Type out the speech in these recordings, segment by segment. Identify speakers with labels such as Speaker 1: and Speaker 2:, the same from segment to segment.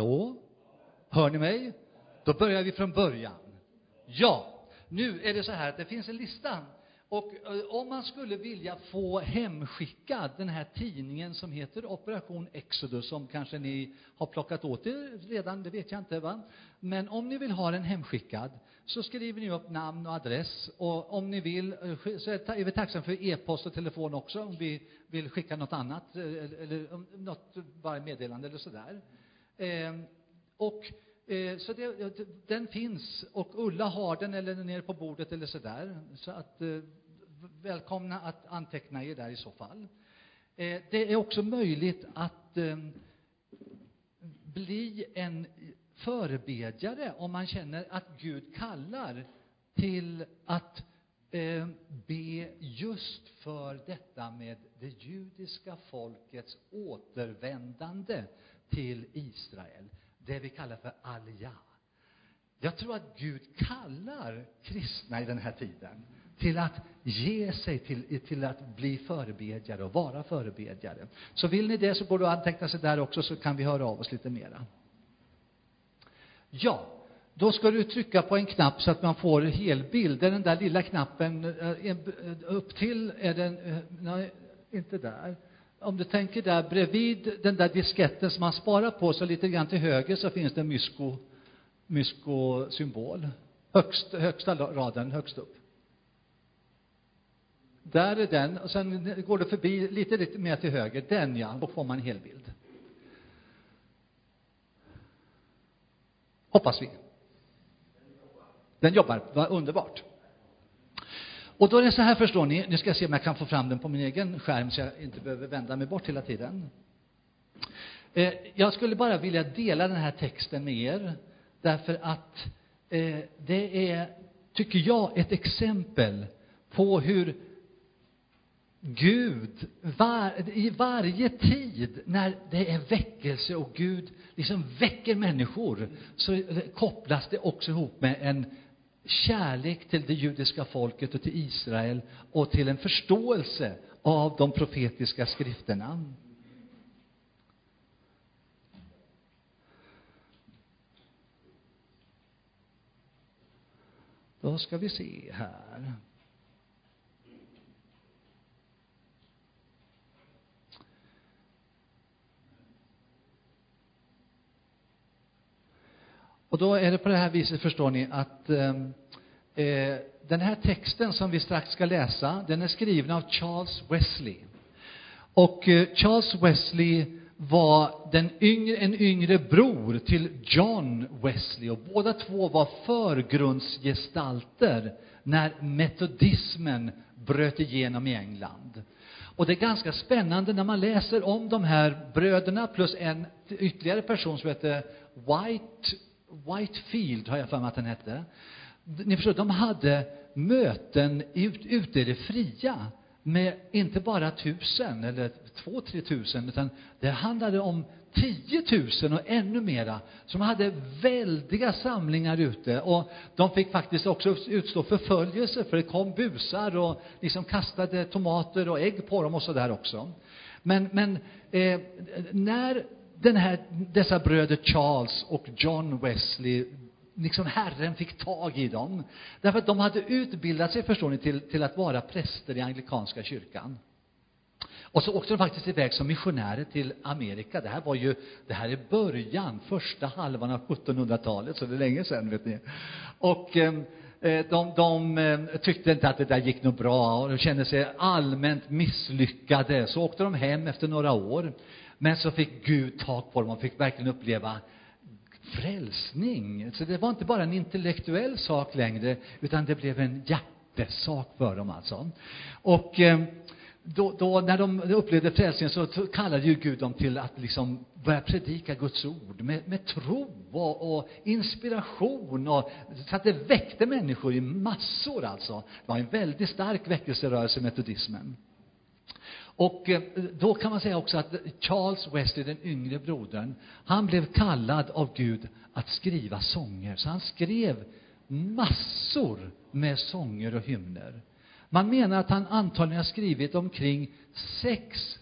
Speaker 1: Hallå? Hör ni mig? Då börjar vi från början. Ja, nu är det så här att det finns en lista. Och eh, om man skulle vilja få hemskickad den här tidningen som heter Operation Exodus, som kanske ni har plockat åt er redan, det vet jag inte va. Men om ni vill ha den hemskickad så skriver ni upp namn och adress och om ni vill eh, så är vi tacksamma för e-post och telefon också om vi vill skicka något annat eh, eller något, bara meddelande eller sådär. Ehm, och eh, så det, den finns och Ulla har den eller nere på bordet eller sådär. Så att eh, välkomna att anteckna er där i så fall. Eh, det är också möjligt att ehm, bli en förebedjare om man känner att Gud kallar till att ehm, be just för detta med det judiska folkets återvändande till Israel. Det vi kallar för alja. Jag tror att Gud kallar kristna i den här tiden till att ge sig till, till att bli förebedjare och vara förebedjare. Så vill ni det så går det att anteckna sig där också så kan vi höra av oss lite mera. Ja, då ska du trycka på en knapp så att man får helbild. Det är den där lilla knappen eh, upp till, är den, eh, nej, inte där om du tänker där bredvid den där disketten som man sparar på, så lite grann till höger så finns det en mysko, mysko-symbol. Högst, högsta raden, högst upp. Där är den, och sen går du förbi lite, lite mer till höger, den ja, då får man en helbild. Hoppas vi. Den jobbar, vad underbart. Och då är det så här förstår ni, nu ska jag se om jag kan få fram den på min egen skärm så jag inte behöver vända mig bort hela tiden. Eh, jag skulle bara vilja dela den här texten med er därför att eh, det är, tycker jag, ett exempel på hur Gud, var, i varje tid när det är väckelse och Gud liksom väcker människor, så kopplas det också ihop med en kärlek till det judiska folket och till Israel och till en förståelse av de profetiska skrifterna. Då ska vi se här. Och då är det på det här viset, förstår ni, att ehm, eh, den här texten som vi strax ska läsa, den är skriven av Charles Wesley. Och eh, Charles Wesley var den yngre, en yngre bror till John Wesley och båda två var förgrundsgestalter när metodismen bröt igenom i England. Och det är ganska spännande när man läser om de här bröderna plus en ytterligare person som heter White Whitefield, har jag för mig att den hette. Ni förstår, de hade möten ut, ute i det fria med inte bara tusen eller två, tre tusen, utan det handlade om tiotusen och ännu mera. Som hade väldiga samlingar ute och de fick faktiskt också utstå förföljelse för det kom busar och liksom kastade tomater och ägg på dem och så där också. Men, men eh, när den här, dessa bröder Charles och John Wesley, liksom Herren fick tag i dem. Därför att de hade utbildat sig, förstår ni, till, till att vara präster i anglikanska kyrkan. Och så åkte de faktiskt iväg som missionärer till Amerika. Det här var ju, det här är början, första halvan av 1700-talet, så det är länge sedan, vet ni. Och ehm, eh, de, de eh, tyckte inte att det där gick något bra och de kände sig allmänt misslyckade. Så åkte de hem efter några år. Men så fick Gud tag på dem och fick verkligen uppleva frälsning. Så det var inte bara en intellektuell sak längre, utan det blev en hjärtesak för dem alltså. Och eh, då, då, när de upplevde frälsningen så kallade ju Gud dem till att liksom börja predika Guds ord med, med tro och, och, inspiration och så att det väckte människor i massor alltså. Det var en väldigt stark väckelserörelse, metodismen. Och eh, då kan man säga också att Charles Wesley, den yngre brodern, han blev kallad av Gud att skriva sånger. Så han skrev massor med sånger och hymner. Man menar att han antagligen har skrivit omkring 6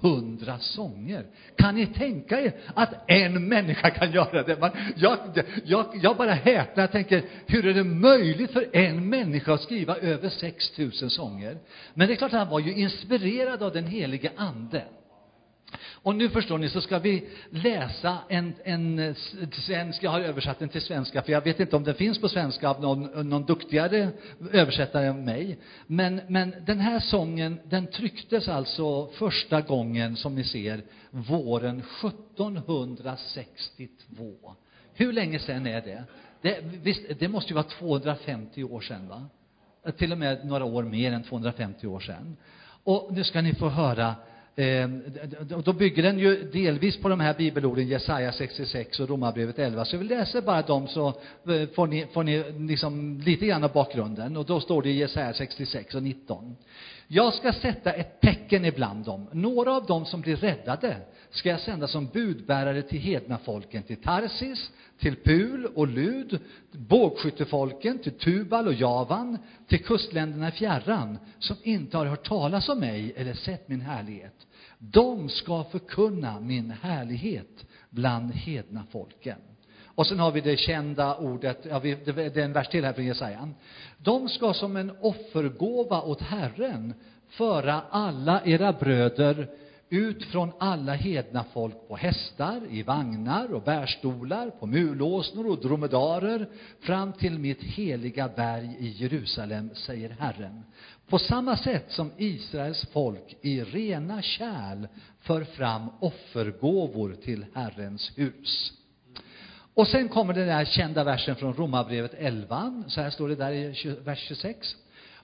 Speaker 1: hundra sånger. Kan ni tänka er att en människa kan göra det? Man, jag, jag, jag bara häpnar. Jag tänker, hur är det möjligt för en människa att skriva över 6 000 sånger? Men det är klart, han var ju inspirerad av den helige Ande. Och nu förstår ni, så ska vi läsa en, en eh, svensk, jag har översatt den till svenska, för jag vet inte om den finns på svenska av någon, någon duktigare översättare än mig. Men, men den här sången, den trycktes alltså första gången, som ni ser, våren 1762. Hur länge sedan är det? Det, visst, det måste ju vara 250 år sedan, va? Till och med några år mer än 250 år sedan. Och nu ska ni få höra Eh, då bygger den ju delvis på de här bibelorden, Jesaja 66 och Romarbrevet 11. Så vi läser bara dem så eh, får ni, får ni liksom lite grann av bakgrunden. Och då står det i Jesaja 66 och 19. Jag ska sätta ett tecken ibland dem. Några av dem som blir räddade ska jag sända som budbärare till hedna folken, till Tarsis, till Pul och Lud, bågskyttefolken, till Tubal och Javan, till kustländerna i fjärran, som inte har hört talas om mig eller sett min härlighet. De ska förkunna min härlighet bland hedna folken. Och sen har vi det kända ordet, ja, det är en vers till här från Jesaja. De ska som en offergåva åt Herren föra alla era bröder ut från alla hedna folk på hästar, i vagnar och bärstolar, på mulåsnor och dromedarer, fram till mitt heliga berg i Jerusalem, säger Herren. På samma sätt som Israels folk i rena kärl för fram offergåvor till Herrens hus. Och sen kommer den där kända versen från Romarbrevet 11, så här står det där i vers 26.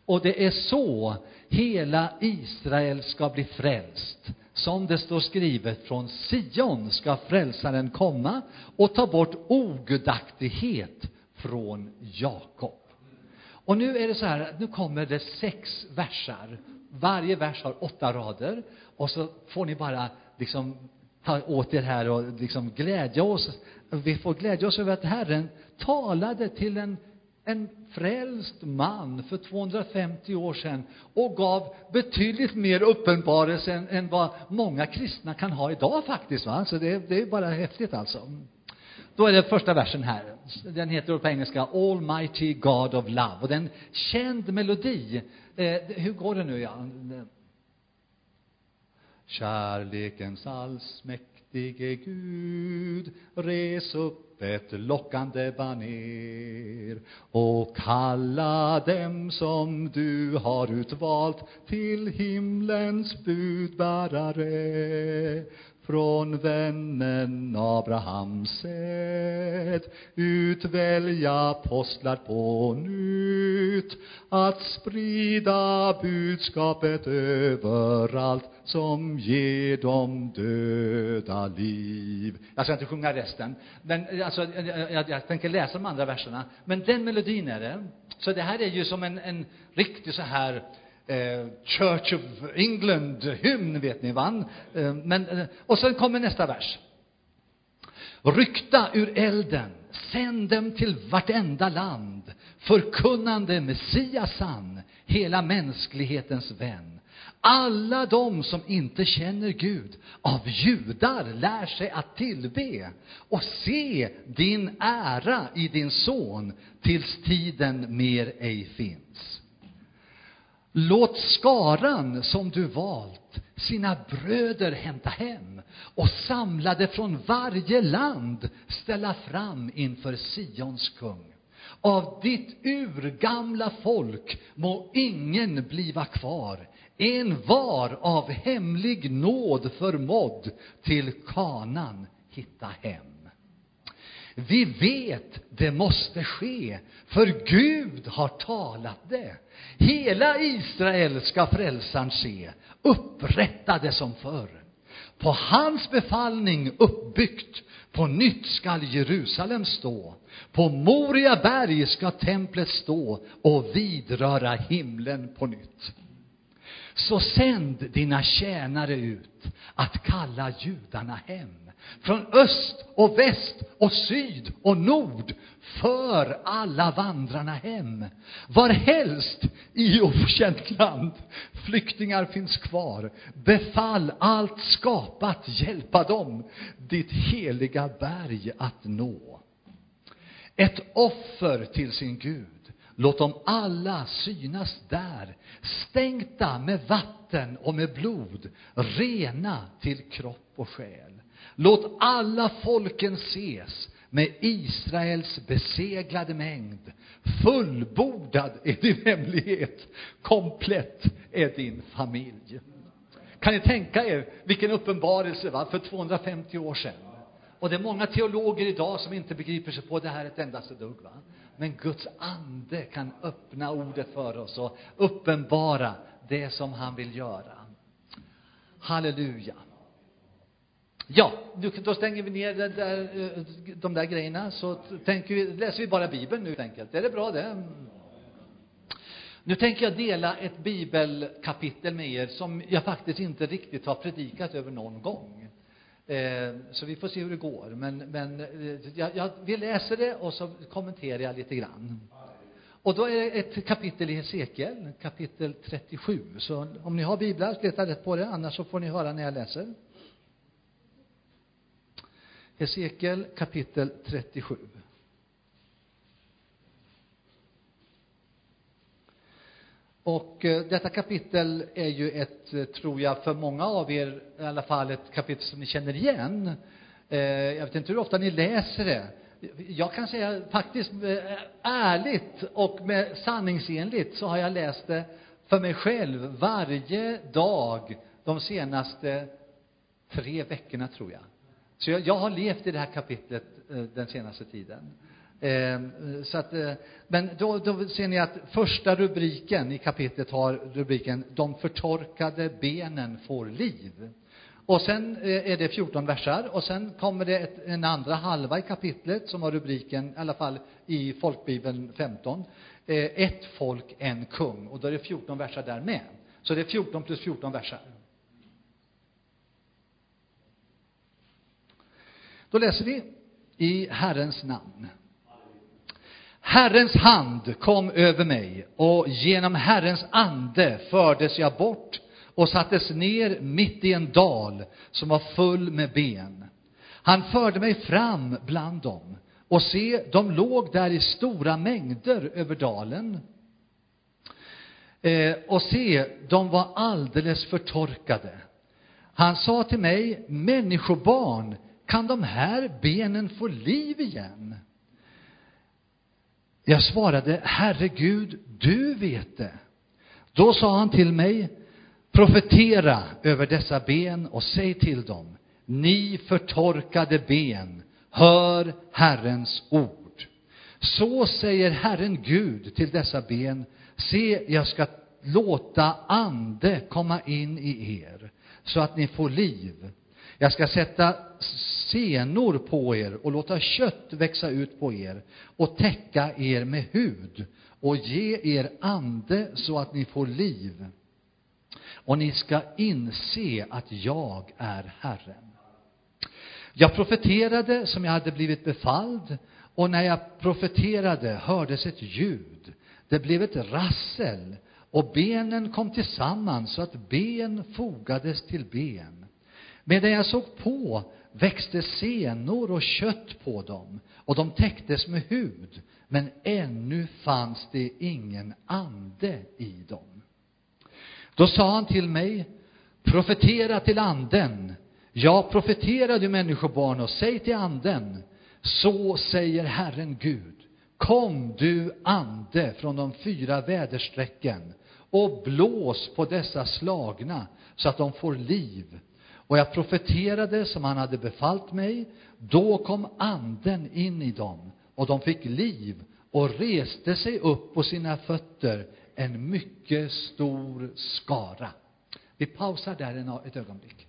Speaker 1: Och det är så hela Israel ska bli frälst. Som det står skrivet, från Sion ska frälsaren komma och ta bort ogudaktighet från Jakob. Och nu är det så här, nu kommer det sex versar. Varje vers har åtta rader. Och så får ni bara liksom ta åt er här och liksom glädja oss. Vi får glädja oss över att Herren talade till en en frälst man för 250 år sedan och gav betydligt mer uppenbarelse än, än vad många kristna kan ha idag faktiskt. Va? Så det, det är bara häftigt alltså. Då är det första versen här. Den heter på engelska Almighty God of Love. Och den känd melodi. Eh, hur går det nu? Ja? Kärlekens allsmäktige Gud, res upp ett lockande baner och kalla dem som du har utvalt till himlens budbärare från vännen Abrahams säd utvälja apostlar på nytt att sprida budskapet överallt som ger dem döda liv. Jag ska inte sjunga resten, men alltså, jag, jag, jag tänker läsa de andra verserna. Men den melodin är det. Så det här är ju som en, en riktig så här eh, Church of England-hymn, vet ni, va? Eh, men, eh, och sen kommer nästa vers. Rykta ur elden, sänd dem till vartenda land, förkunnande Messias sann, hela mänsklighetens vän. Alla de som inte känner Gud, av judar lär sig att tillbe och se din ära i din son tills tiden mer ej finns. Låt skaran som du valt sina bröder hämta hem och samlade från varje land ställa fram inför Sions kung. Av ditt urgamla folk må ingen bliva kvar, en var av hemlig nåd förmådd till kanan hitta hem. Vi vet det måste ske, för Gud har talat det. Hela Israel ska frälsaren se, upprättade som förr. På hans befallning uppbyggt, på nytt skall Jerusalem stå. På Moria berg ska templet stå och vidröra himlen på nytt. Så sänd dina tjänare ut att kalla judarna hem från öst och väst och syd och nord för alla vandrarna hem. Varhelst i okänt land flyktingar finns kvar, befall allt skapat hjälpa dem ditt heliga berg att nå. Ett offer till sin Gud. Låt dem alla synas där, stänkta med vatten och med blod, rena till kropp och själ. Låt alla folken ses med Israels beseglade mängd. Fullbordad är din hemlighet, komplett är din familj. Kan ni tänka er vilken uppenbarelse va? för 250 år sedan? Och det är många teologer idag som inte begriper sig på det här ett endaste dugg. Va? Men Guds ande kan öppna ordet för oss och uppenbara det som han vill göra. Halleluja. Ja, då stänger vi ner det där, eh, de där grejerna, så tänker vi, läser vi bara Bibeln nu helt enkelt. Är det bra det? Nu tänker jag dela ett bibelkapitel med er som jag faktiskt inte riktigt har predikat över någon gång. Eh, så vi får se hur det går. Men, men eh, jag, jag, vi läser det och så kommenterar jag lite grann. Och då är det ett kapitel i Hesekiel, kapitel 37. Så om ni har biblar, leta rätt på det, annars så får ni höra när jag läser. Hesekiel kapitel 37. Och eh, detta kapitel är ju ett, eh, tror jag, för många av er i alla fall ett kapitel som ni känner igen. Eh, jag vet inte hur ofta ni läser det. Jag kan säga faktiskt eh, ärligt och med sanningsenligt så har jag läst det för mig själv varje dag de senaste tre veckorna, tror jag. Så jag, jag har levt i det här kapitlet eh, den senaste tiden. Eh, så att, eh, men då, då ser ni att första rubriken i kapitlet har rubriken De förtorkade benen får liv. Och sen eh, är det 14 versar och sen kommer det ett, en andra halva i kapitlet som har rubriken, i alla fall i folkbibeln 15, eh, Ett folk, en kung. Och då är det 14 versar där med. Så det är 14 plus 14 versar. Då läser vi i Herrens namn. Herrens hand kom över mig och genom Herrens ande fördes jag bort och sattes ner mitt i en dal som var full med ben. Han förde mig fram bland dem och se, de låg där i stora mängder över dalen. Eh, och se, de var alldeles förtorkade. Han sa till mig, människobarn, kan de här benen få liv igen? Jag svarade, Herre Gud, du vet det. Då sa han till mig, profetera över dessa ben och säg till dem, ni förtorkade ben, hör Herrens ord. Så säger Herren Gud till dessa ben, se, jag ska låta ande komma in i er, så att ni får liv. Jag ska sätta senor på er och låta kött växa ut på er och täcka er med hud och ge er ande så att ni får liv. Och ni ska inse att jag är Herren. Jag profeterade som jag hade blivit befalld och när jag profeterade hördes ett ljud. Det blev ett rassel och benen kom tillsammans så att ben fogades till ben. Medan jag såg på växte senor och kött på dem och de täcktes med hud, men ännu fanns det ingen ande i dem. Då sa han till mig, profetera till anden. Ja, profetera du människobarn och säg till anden, så säger Herren Gud, kom du ande från de fyra väderstrecken och blås på dessa slagna så att de får liv och jag profeterade som han hade befallt mig. Då kom anden in i dem och de fick liv och reste sig upp på sina fötter, en mycket stor skara. Vi pausar där ett ögonblick.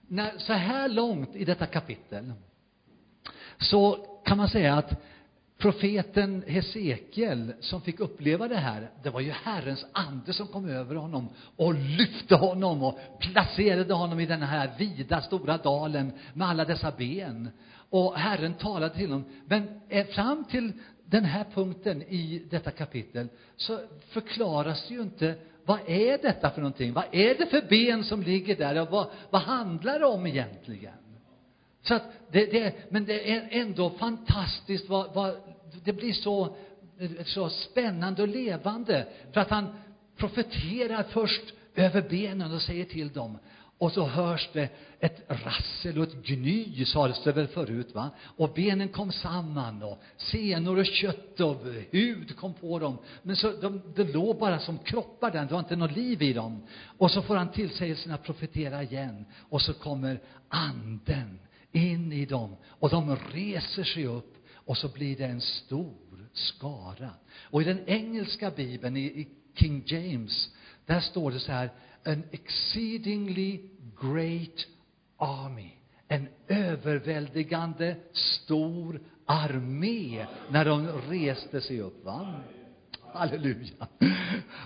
Speaker 1: När, så här långt i detta kapitel så kan man säga att profeten Hesekiel som fick uppleva det här, det var ju Herrens ande som kom över honom och lyfte honom och placerade honom i den här vida, stora dalen med alla dessa ben. Och Herren talade till honom. Men eh, fram till den här punkten i detta kapitel så förklaras det ju inte vad är detta för någonting? Vad är det för ben som ligger där och vad, vad handlar det om egentligen? Så att det, det, men det är ändå fantastiskt vad, vad det blir så, så spännande och levande för att han profeterar först över benen och säger till dem och så hörs det ett rassel och ett gny, sades det väl förut, va? Och benen kom samman och senor och kött och hud kom på dem. Men så, de, det låg bara som kroppar där, det var inte något liv i dem. Och så får han tillsägelsen att profetera igen. Och så kommer anden in i dem och de reser sig upp och så blir det en stor skara. Och i den engelska bibeln, i, King James, där står det så här, an exceedingly great army. En överväldigande stor armé när de reste sig upp. Va? Halleluja.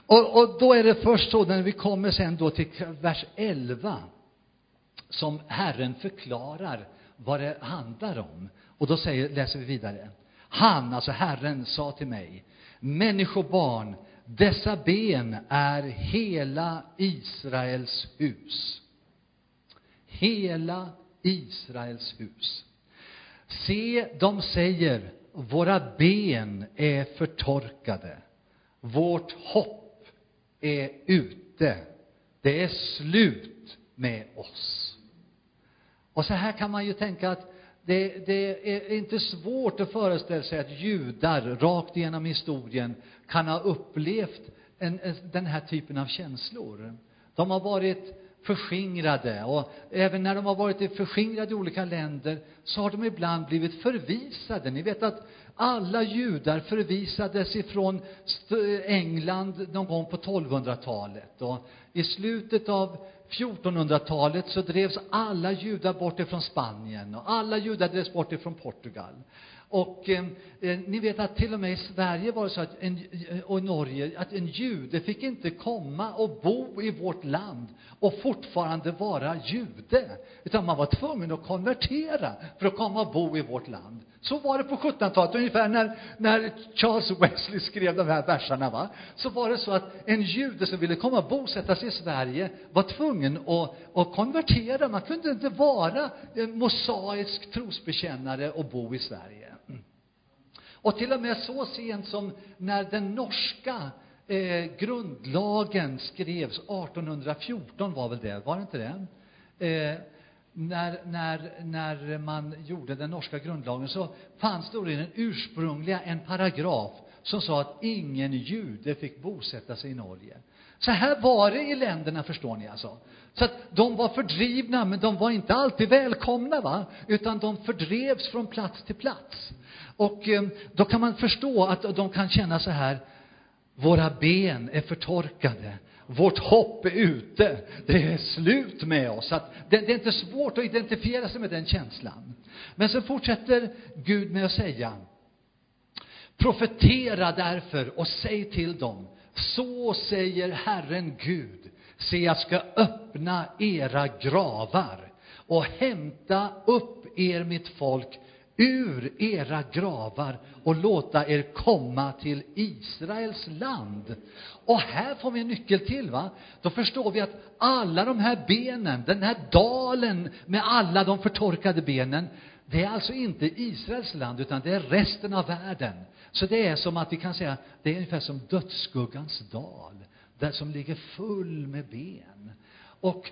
Speaker 1: Och, och då är det först så när vi kommer sen då till vers 11 som Herren förklarar vad det handlar om. Och då säger, läser vi vidare. Han, alltså Herren, sa till mig, människobarn, dessa ben är hela Israels hus. Hela Israels hus. Se, de säger, våra ben är förtorkade. Vårt hopp är ute. Det är slut med oss. Och så här kan man ju tänka att det, det, är inte svårt att föreställa sig att judar rakt igenom historien kan ha upplevt en, en, den här typen av känslor. De har varit förskingrade och även när de har varit förskingrade i olika länder så har de ibland blivit förvisade. Ni vet att alla judar förvisades ifrån England någon gång på 1200-talet och i slutet av 1400-talet så drevs alla judar bort ifrån Spanien och alla judar drevs bort ifrån Portugal. Och eh, eh, ni vet att till och med i Sverige var det så att en, eh, och i Norge att en jude fick inte komma och bo i vårt land och fortfarande vara jude. Utan man var tvungen att konvertera för att komma och bo i vårt land. Så var det på 1700-talet, ungefär när, när Charles Wesley skrev de här verserna. Va? Så var det så att en jude som ville komma och bosätta sig i Sverige var tvungen att, att konvertera. Man kunde inte vara en mosaisk trosbekännare och bo i Sverige. Och till och med så sent som när den norska eh, grundlagen skrevs, 1814 var väl det, var det inte det? Eh, när, när, när man gjorde den norska grundlagen så fanns det i den ursprungliga en paragraf som sa att ingen jude fick bosätta sig i Norge. Så här var det i länderna, förstår ni alltså. Så att de var fördrivna, men de var inte alltid välkomna, va? Utan de fördrevs från plats till plats. Och eh, då kan man förstå att de kan känna så här, våra ben är förtorkade. Vårt hopp är ute. Det är slut med oss. Att det, det är inte svårt att identifiera sig med den känslan. Men så fortsätter Gud med att säga, profetera därför och säg till dem, så säger Herren Gud, se jag ska öppna era gravar och hämta upp er mitt folk ur era gravar och låta er komma till Israels land. Och här får vi en nyckel till, va? Då förstår vi att alla de här benen, den här dalen med alla de förtorkade benen, det är alltså inte Israels land, utan det är resten av världen. Så det är som att vi kan säga, det är ungefär som dödsskuggans dal, där som ligger full med ben. Och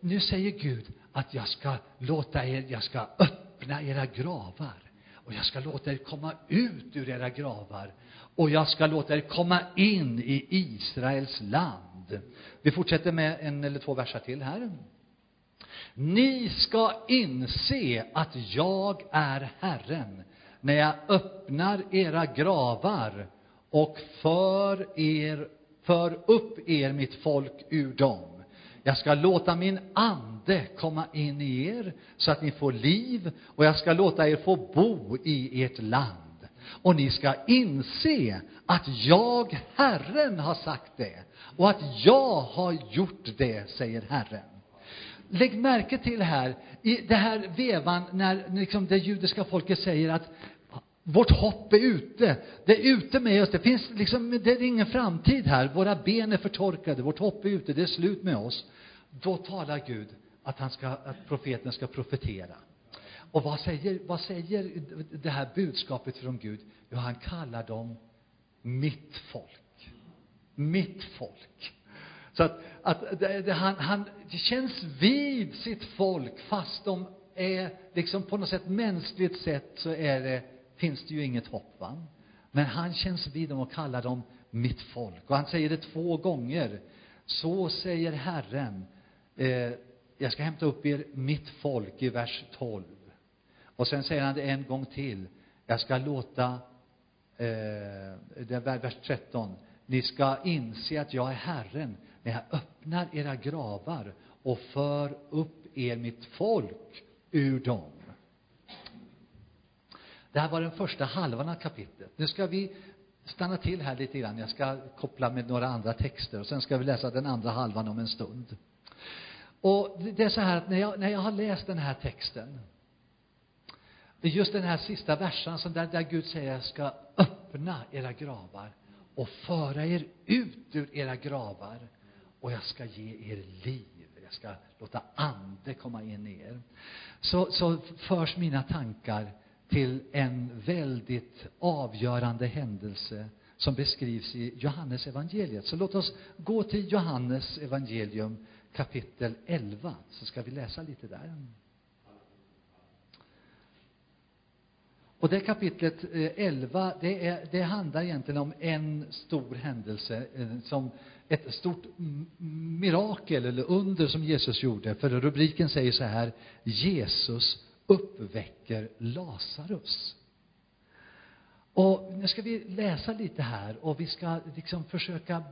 Speaker 1: nu säger Gud att jag ska låta er, jag ska öppna öppna era gravar. Och jag ska låta er komma ut ur era gravar. Och jag ska låta er komma in i Israels land. Vi fortsätter med en eller två verser till här. Ni ska inse att jag är Herren när jag öppnar era gravar och för er, för upp er mitt folk ur dem. Jag ska låta min ande komma in i er så att ni får liv och jag ska låta er få bo i ert land. och ni ska inse att jag, Herren, har sagt det och att jag har gjort det, säger Herren. Lägg märke till här, i det här vevan när liksom det judiska folket säger att vårt hopp är ute. Det är ute med oss. Det finns liksom, det är ingen framtid här. Våra ben är förtorkade. Vårt hopp är ute. Det är slut med oss. Då talar Gud att, han ska, att profeten ska profetera. Och vad säger, vad säger det här budskapet från Gud? Jo, han kallar dem mitt folk. Mitt folk. Så att, att det, det, han, han känns vid sitt folk fast de är liksom på något sätt mänskligt sett så är det, finns det ju inget hopp. Va? Men han känns vid dem och kallar dem mitt folk. Och han säger det två gånger. Så säger Herren. Eh, jag ska hämta upp er, mitt folk, i vers 12. Och sen säger han det en gång till. Jag ska låta, eh, det är vers 13. Ni ska inse att jag är Herren när jag öppnar era gravar och för upp er, mitt folk, ur dem. Det här var den första halvan av kapitlet. Nu ska vi stanna till här lite grann. Jag ska koppla med några andra texter och sen ska vi läsa den andra halvan om en stund. Och det är så här att när jag, när jag har läst den här texten, just den här sista versen där, där Gud säger jag ska öppna era gravar och föra er ut ur era gravar och jag ska ge er liv. Jag ska låta ande komma in i er. Så, så förs mina tankar till en väldigt avgörande händelse som beskrivs i Johannes evangeliet. Så låt oss gå till Johannes evangelium kapitel 11, så ska vi läsa lite där. Och det kapitlet eh, 11, det, är, det handlar egentligen om en stor händelse eh, som ett stort mirakel eller under som Jesus gjorde. För rubriken säger så här, Jesus uppväcker Lazarus. Och nu ska vi läsa lite här och vi ska liksom försöka,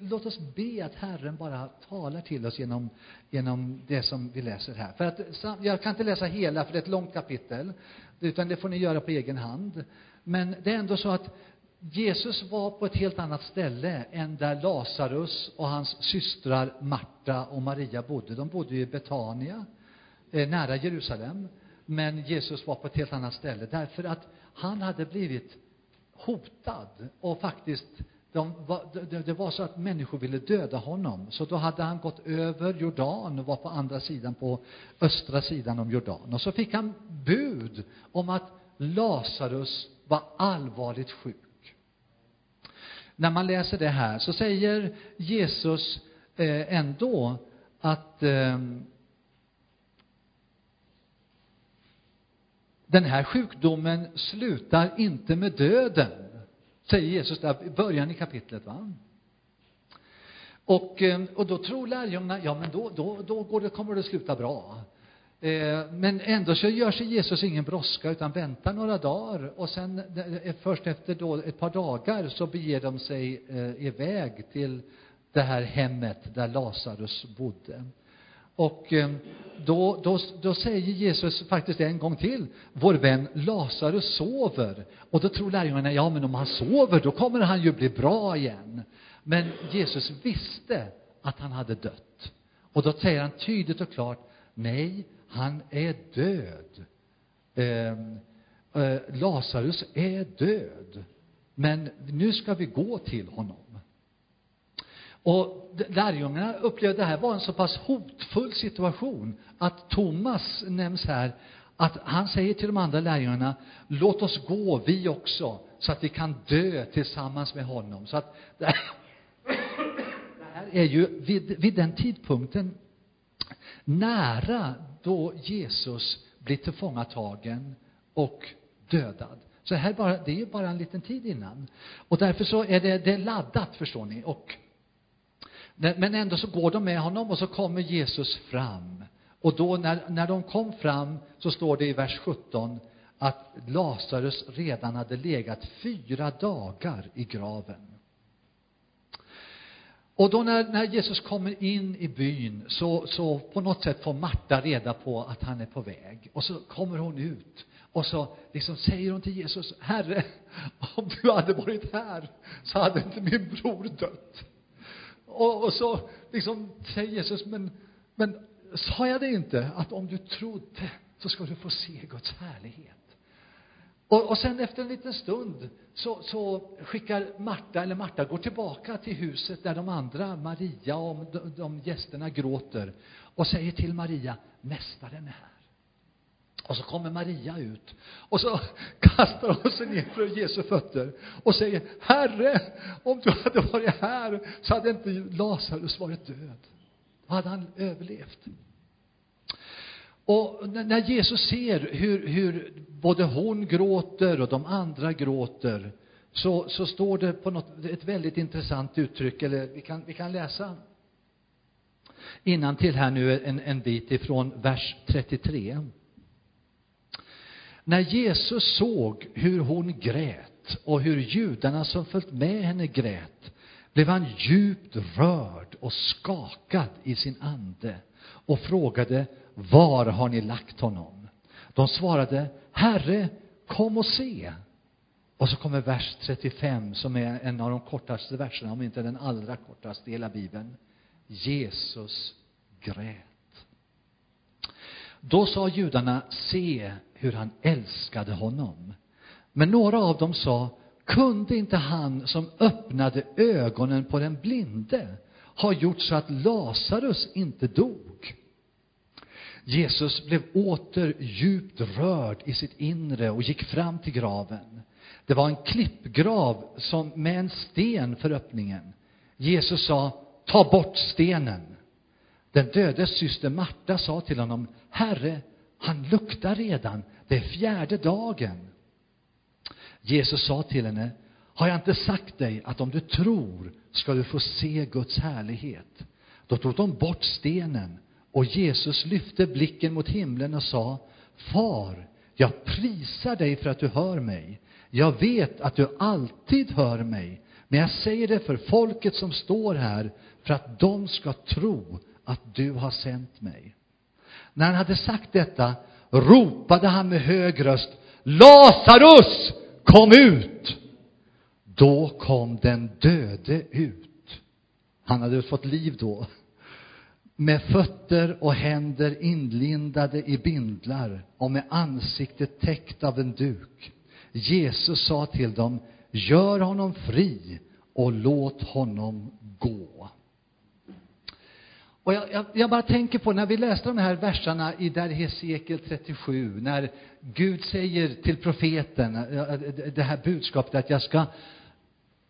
Speaker 1: låt oss be att Herren bara talar till oss genom, genom det som vi läser här. För att, jag kan inte läsa hela för det är ett långt kapitel, utan det får ni göra på egen hand. Men det är ändå så att Jesus var på ett helt annat ställe än där Lazarus och hans systrar Marta och Maria bodde. De bodde i Betania, eh, nära Jerusalem. Men Jesus var på ett helt annat ställe därför att han hade blivit hotad och faktiskt de var, det, det var så att människor ville döda honom. Så då hade han gått över Jordan och var på andra sidan, på östra sidan om Jordan. Och så fick han bud om att Lazarus var allvarligt sjuk när man läser det här så säger Jesus eh, ändå att eh, den här sjukdomen slutar inte med döden, säger Jesus där i början i kapitlet. Va? Och, eh, och då tror lärjungarna, ja men då, då, då går det, kommer det sluta bra. Eh, men ändå så gör sig Jesus ingen brådska utan väntar några dagar och sen eh, först efter då ett par dagar så beger de sig iväg till det här hemmet där Lazarus bodde. Och ehm, då, då, då säger Jesus faktiskt en gång till, vår vän Lazarus sover. Och då tror lärjungarna, ja men om han sover då kommer han ju bli bra igen. Men Jesus visste att han hade dött. Och då säger han tydligt och klart, nej, han är död. Eh, eh, Lazarus är död. Men nu ska vi gå till honom. Och lärjungarna upplevde det här var en så pass hotfull situation att Thomas nämns här att han säger till de andra lärjungarna, låt oss gå vi också, så att vi kan dö tillsammans med honom. Så att det här är ju vid, vid den tidpunkten nära då Jesus blir tillfångatagen och dödad. Så här bara, det är ju bara en liten tid innan. Och därför så är det, det är laddat, förstår ni. Och, men ändå så går de med honom och så kommer Jesus fram. Och då när, när de kom fram så står det i vers 17 att Lazarus redan hade legat fyra dagar i graven. Och då när, när Jesus kommer in i byn så, så på något sätt får Marta reda på att han är på väg. Och så kommer hon ut och så liksom säger hon till Jesus, Herre, om du hade varit här så hade inte min bror dött. Och, och så liksom säger Jesus, men, men sa jag det inte att om du trodde så ska du få se Guds härlighet? Och, och sen efter en liten stund så, så skickar Marta, eller Marta går tillbaka till huset där de andra, Maria och de, de gästerna gråter och säger till Maria, Mästaren är här. Och så kommer Maria ut och så kastar hon sig ner för Jesu fötter och säger, Herre, om du hade varit här så hade inte Lazarus varit död. Då hade han överlevt. Och när Jesus ser hur, hur både hon gråter och de andra gråter så, så står det på något, ett väldigt intressant uttryck, eller vi kan, vi kan läsa innan till här nu en, en bit ifrån vers 33. När Jesus såg hur hon grät och hur judarna som följt med henne grät blev han djupt rörd och skakad i sin ande och frågade var har ni lagt honom? De svarade, Herre, kom och se. Och så kommer vers 35 som är en av de kortaste verserna, om inte den allra kortaste i hela Bibeln. Jesus grät. Då sa judarna, se hur han älskade honom. Men några av dem sa, kunde inte han som öppnade ögonen på den blinde ha gjort så att Lazarus inte dog? Jesus blev åter djupt rörd i sitt inre och gick fram till graven. Det var en klippgrav som, med en sten för öppningen. Jesus sa, ta bort stenen. Den dödes syster Marta sa till honom, Herre, han luktar redan, det är fjärde dagen. Jesus sa till henne, har jag inte sagt dig att om du tror ska du få se Guds härlighet? Då tog de bort stenen och Jesus lyfte blicken mot himlen och sa, Far, jag prisar dig för att du hör mig. Jag vet att du alltid hör mig, men jag säger det för folket som står här, för att de ska tro att du har sänt mig. När han hade sagt detta ropade han med hög röst, Lazarus, kom ut! Då kom den döde ut. Han hade fått liv då med fötter och händer inlindade i bindlar och med ansiktet täckt av en duk. Jesus sa till dem, gör honom fri och låt honom gå. Och jag, jag, jag, bara tänker på när vi läste de här verserna i där Hesekiel 37, när Gud säger till profeten eh, eh, eh, det här budskapet att jag ska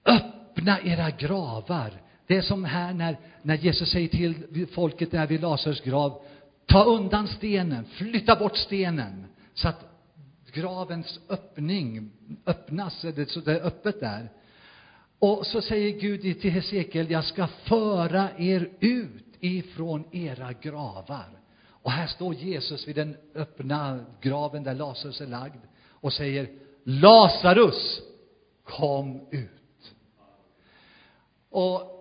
Speaker 1: öppna era gravar det är som här när, när Jesus säger till folket där vid Lazarus grav, ta undan stenen, flytta bort stenen, så att gravens öppning öppnas, så det är öppet där. Och så säger Gud till Hesekiel, jag ska föra er ut ifrån era gravar. Och här står Jesus vid den öppna graven där Lazarus är lagd och säger, Lazarus, kom ut. Och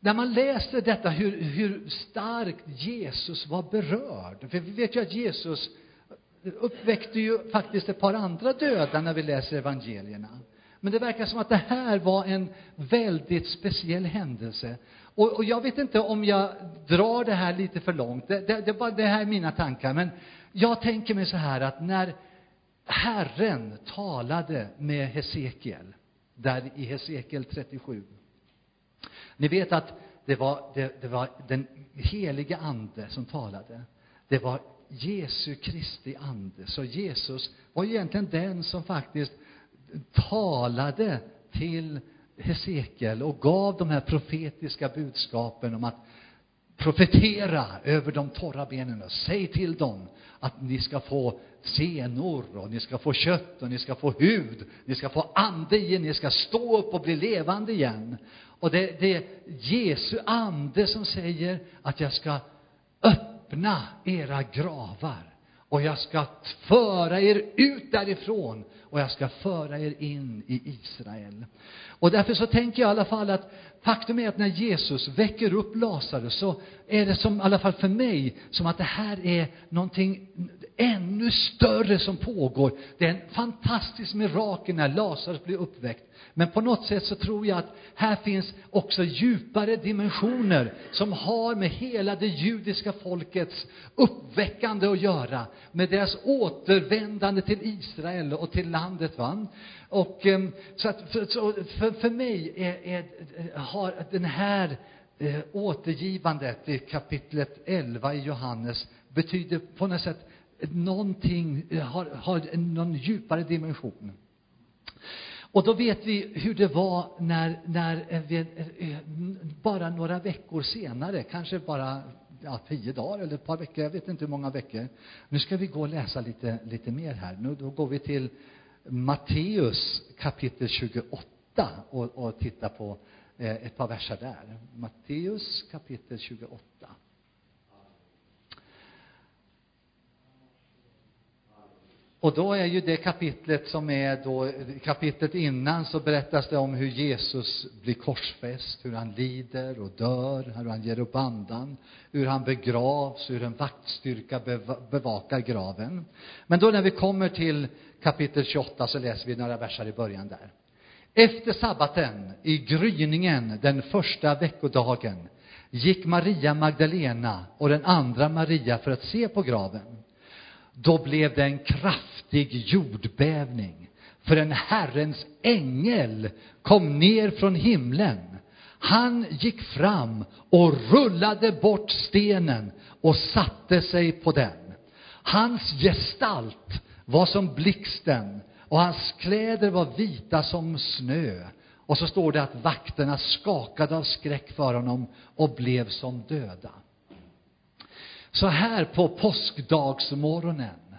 Speaker 1: när man läser detta, hur, hur starkt Jesus var berörd. För vi vet ju att Jesus uppväckte ju faktiskt ett par andra döda när vi läser evangelierna. Men det verkar som att det här var en väldigt speciell händelse. Och, och jag vet inte om jag drar det här lite för långt. Det, det, det, bara, det här är mina tankar. Men jag tänker mig så här att när Herren talade med Hesekiel, där i Hesekiel 37, ni vet att det var, det, det var den helige ande som talade. Det var Jesu Kristi ande. Så Jesus var egentligen den som faktiskt talade till Hesekiel och gav de här profetiska budskapen om att profetera över de torra benen och säg till dem att ni ska få senor och ni ska få kött och ni ska få hud, ni ska få ande igen, ni ska stå upp och bli levande igen. Och det, det är Jesu ande som säger att jag ska öppna era gravar. och jag ska föra er ut därifrån och jag ska föra er in i Israel. Och därför så tänker jag i alla fall att faktum är att när Jesus väcker upp Lazarus så är det som, i alla fall för mig, som att det här är någonting ännu större som pågår. Det är en fantastisk mirakel när Lazarus blir uppväckt. Men på något sätt så tror jag att här finns också djupare dimensioner som har med hela det judiska folkets uppväckande att göra. Med deras återvändande till Israel och till landet. Va? Och ehm, så att för, så för, för mig är, är, har den här eh, återgivandet i kapitlet 11 i Johannes betyder på något sätt någonting, eh, har, har någon djupare dimension. Och då vet vi hur det var när, när eh, vi, eh, bara några veckor senare, kanske bara ja, tio dagar eller ett par veckor, jag vet inte hur många veckor. Nu ska vi gå och läsa lite, lite mer här. Nu då går vi till Matteus kapitel 28 och, och titta på eh, ett par verser där. Matteus kapitel 28. Och då är ju det kapitlet som är då, kapitlet innan så berättas det om hur Jesus blir korsfäst, hur han lider och dör, hur han ger upp andan, hur han begravs, hur en vaktstyrka bevakar graven. Men då när vi kommer till kapitel 28 så läser vi några verser i början där. Efter sabbaten, i gryningen den första veckodagen, gick Maria Magdalena och den andra Maria för att se på graven. Då blev det en kraftig jordbävning, för en Herrens ängel kom ner från himlen. Han gick fram och rullade bort stenen och satte sig på den. Hans gestalt var som blixten och hans kläder var vita som snö. Och så står det att vakterna skakade av skräck för honom och blev som döda. Så här på påskdagsmorgonen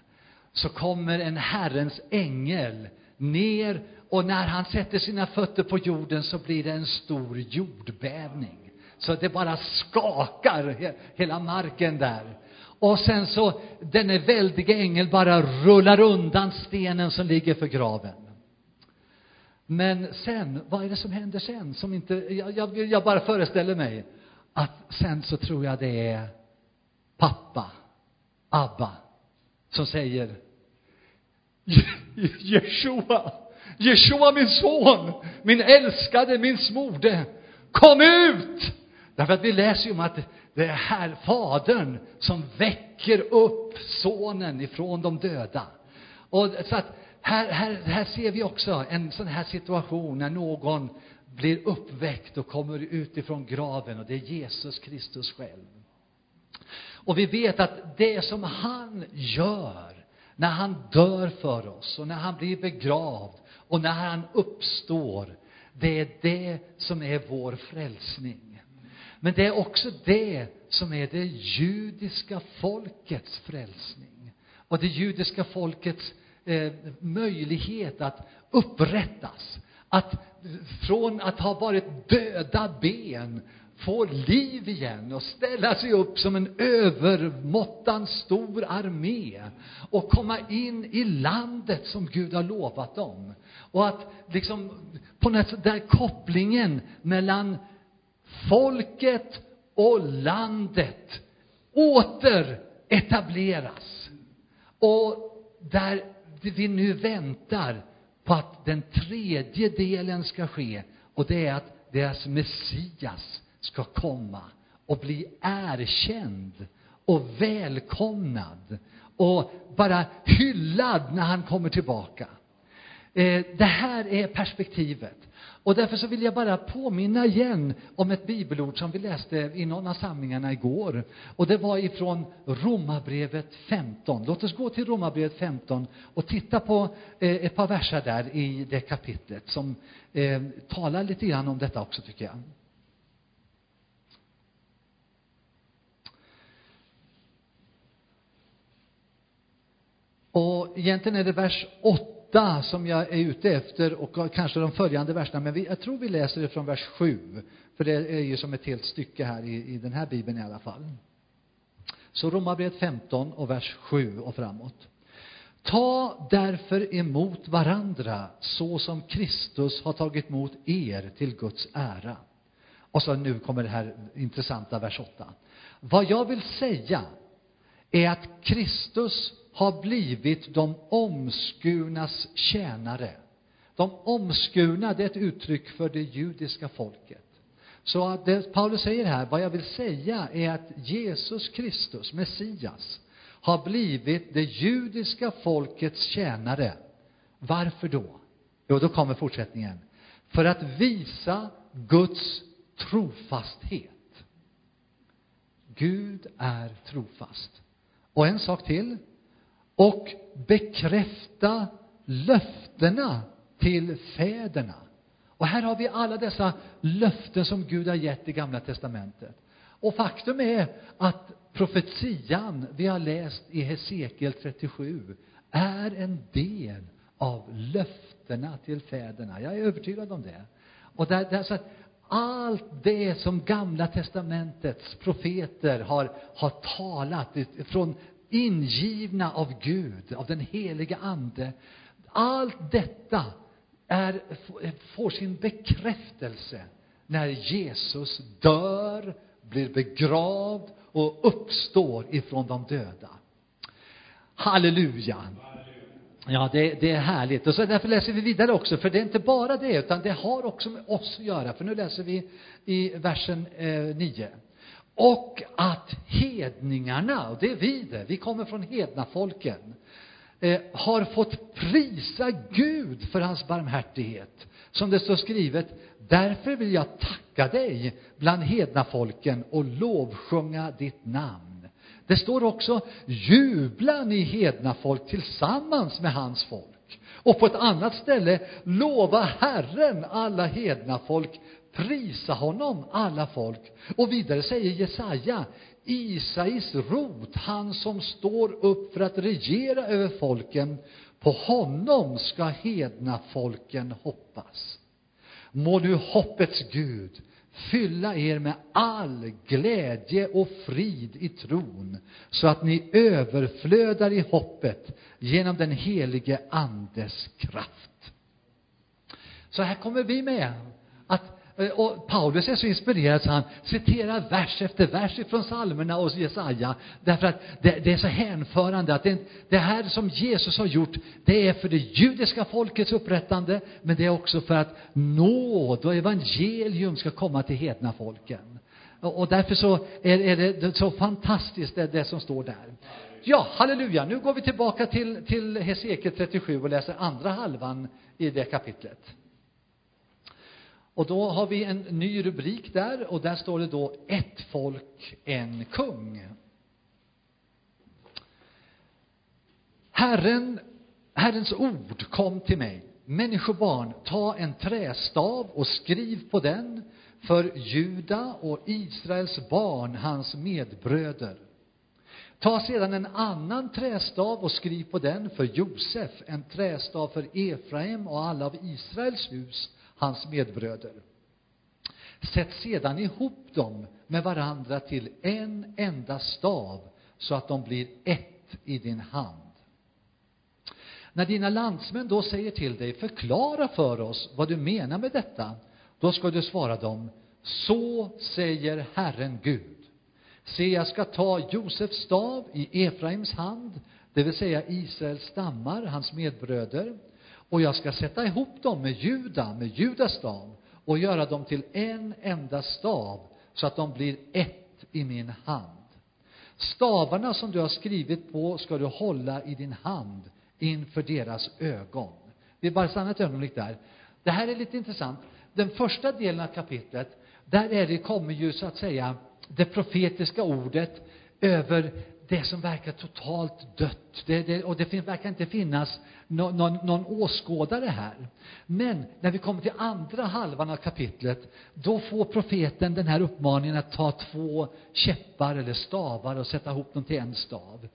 Speaker 1: så kommer en Herrens ängel ner och när han sätter sina fötter på jorden så blir det en stor jordbävning. Så det bara skakar hela marken där. Och sen så, denne väldiga ängel bara rullar undan stenen som ligger för graven. Men sen, vad är det som händer sen? Som inte, jag, jag, jag bara föreställer mig att sen så tror jag det är pappa, Abba, som säger Jeshua, Jeshua min son, min älskade, min smorde, kom ut! Därför att vi läser ju om att det är här fadern som väcker upp sonen ifrån de döda. Och så att här, här, här ser vi också en sån här situation när någon blir uppväckt och kommer ut ifrån graven och det är Jesus Kristus själv. Och vi vet att det som han gör när han dör för oss och när han blir begravd och när han uppstår, det är det som är vår frälsning. Men det är också det som är det judiska folkets frälsning och det judiska folkets eh, möjlighet att upprättas. Att från att ha varit döda ben få liv igen och ställa sig upp som en övermåttan stor armé och komma in i landet som Gud har lovat dem. Och att liksom på något sätt, där kopplingen mellan folket och landet åter etableras. Och där vi nu väntar på att den tredje delen ska ske och det är att deras Messias ska komma och bli erkänd och välkomnad och bara hyllad när han kommer tillbaka. Eh, det här är perspektivet. Och därför så vill jag bara påminna igen om ett bibelord som vi läste i någon av samlingarna igår. Och det var ifrån Romarbrevet 15. Låt oss gå till Romarbrevet 15 och titta på eh, ett par verser där i det kapitlet som eh, talar lite grann om detta också tycker jag. Och egentligen är det vers 8 som jag är ute efter och kanske de följande verserna, men vi, jag tror vi läser det från vers 7. För det är ju som ett helt stycke här i, i den här bibeln i alla fall. Så Romarbrevet 15 och vers 7 och framåt. Ta därför emot varandra så som Kristus har tagit emot er till Guds ära. Och så nu kommer det här intressanta vers 8. Vad jag vill säga är att Kristus har blivit de omskurnas tjänare. De omskurna, det är ett uttryck för det judiska folket. Så att det Paulus säger här, vad jag vill säga är att Jesus Kristus, Messias, har blivit det judiska folkets tjänare. Varför då? Jo, då kommer fortsättningen. För att visa Guds trofasthet. Gud är trofast. Och en sak till. Och bekräfta löftena till fäderna. Och här har vi alla dessa löften som Gud har gett i Gamla testamentet. Och faktum är att profetian vi har läst i Hesekiel 37 är en del av löftena till fäderna. Jag är övertygad om det. Och där, där så att allt det som Gamla testamentets profeter har, har talat från ingivna av Gud, av den heliga Ande. Allt detta är, får sin bekräftelse när Jesus dör, blir begravd och uppstår ifrån de döda. Halleluja! Ja, det, det, är härligt. Och så därför läser vi vidare också, för det är inte bara det, utan det har också med oss att göra. För nu läser vi i versen eh, 9. Och att hedningarna, och det är vi det, vi kommer från hednafolken, eh, har fått prisa Gud för hans barmhärtighet. Som det står skrivet, därför vill jag tacka dig bland hednafolken och lovsjunga ditt namn. Det står också, jubla ni hednafolk tillsammans med hans folk. Och på ett annat ställe, lova Herren alla hednafolk, prisa honom alla folk. Och vidare säger Jesaja, Isais rot, han som står upp för att regera över folken, på honom ska hedna folken hoppas. Må nu hoppets Gud fylla er med all glädje och frid i tron, så att ni överflödar i hoppet genom den helige Andes kraft. Så här kommer vi med Eh, och Paulus är så inspirerad så han citerar vers efter vers ifrån psalmerna och Jesaja. Därför att det, det, är så hänförande att det, det här som Jesus har gjort, det är för det judiska folkets upprättande, men det är också för att nåd och evangelium ska komma till hedna folken. Och, och därför så är, är det så fantastiskt det, det som står där. Ja, halleluja. Nu går vi tillbaka till, till Hesekiel 37 och läser andra halvan i det kapitlet. Och då har vi en ny rubrik där och där står det då ett folk, en kung. Herren, Herrens ord kom till mig. Människobarn, ta en trästav och skriv på den för Juda och Israels barn, hans medbröder. Ta sedan en annan trästav och skriv på den för Josef, en trästav för Efraim och alla av Israels hus, hans medbröder. Sätt sedan ihop dem med varandra till en enda stav så att de blir ett i din hand. När dina landsmän då säger till dig, förklara för oss vad du menar med detta, då ska du svara dem, så säger Herren Gud. Se, jag ska ta Josefs stav i Efraims hand, det vill säga Israels stammar, hans medbröder, och jag ska sätta ihop dem med Juda, med Judas och göra dem till en enda stav så att de blir ett i min hand. Stavarna som du har skrivit på ska du hålla i din hand inför deras ögon. Vi bara stanna ett ögonblick där. Det här är lite intressant. Den första delen av kapitlet, där är det, kommer ju så att säga det profetiska ordet över det som verkar totalt dött. Det, det, och det verkar inte finnas någon, någon, någon åskådare här. Men när vi kommer till andra halvan av kapitlet, då får profeten den här uppmaningen att ta två käppar eller stavar och sätta ihop dem till en stav.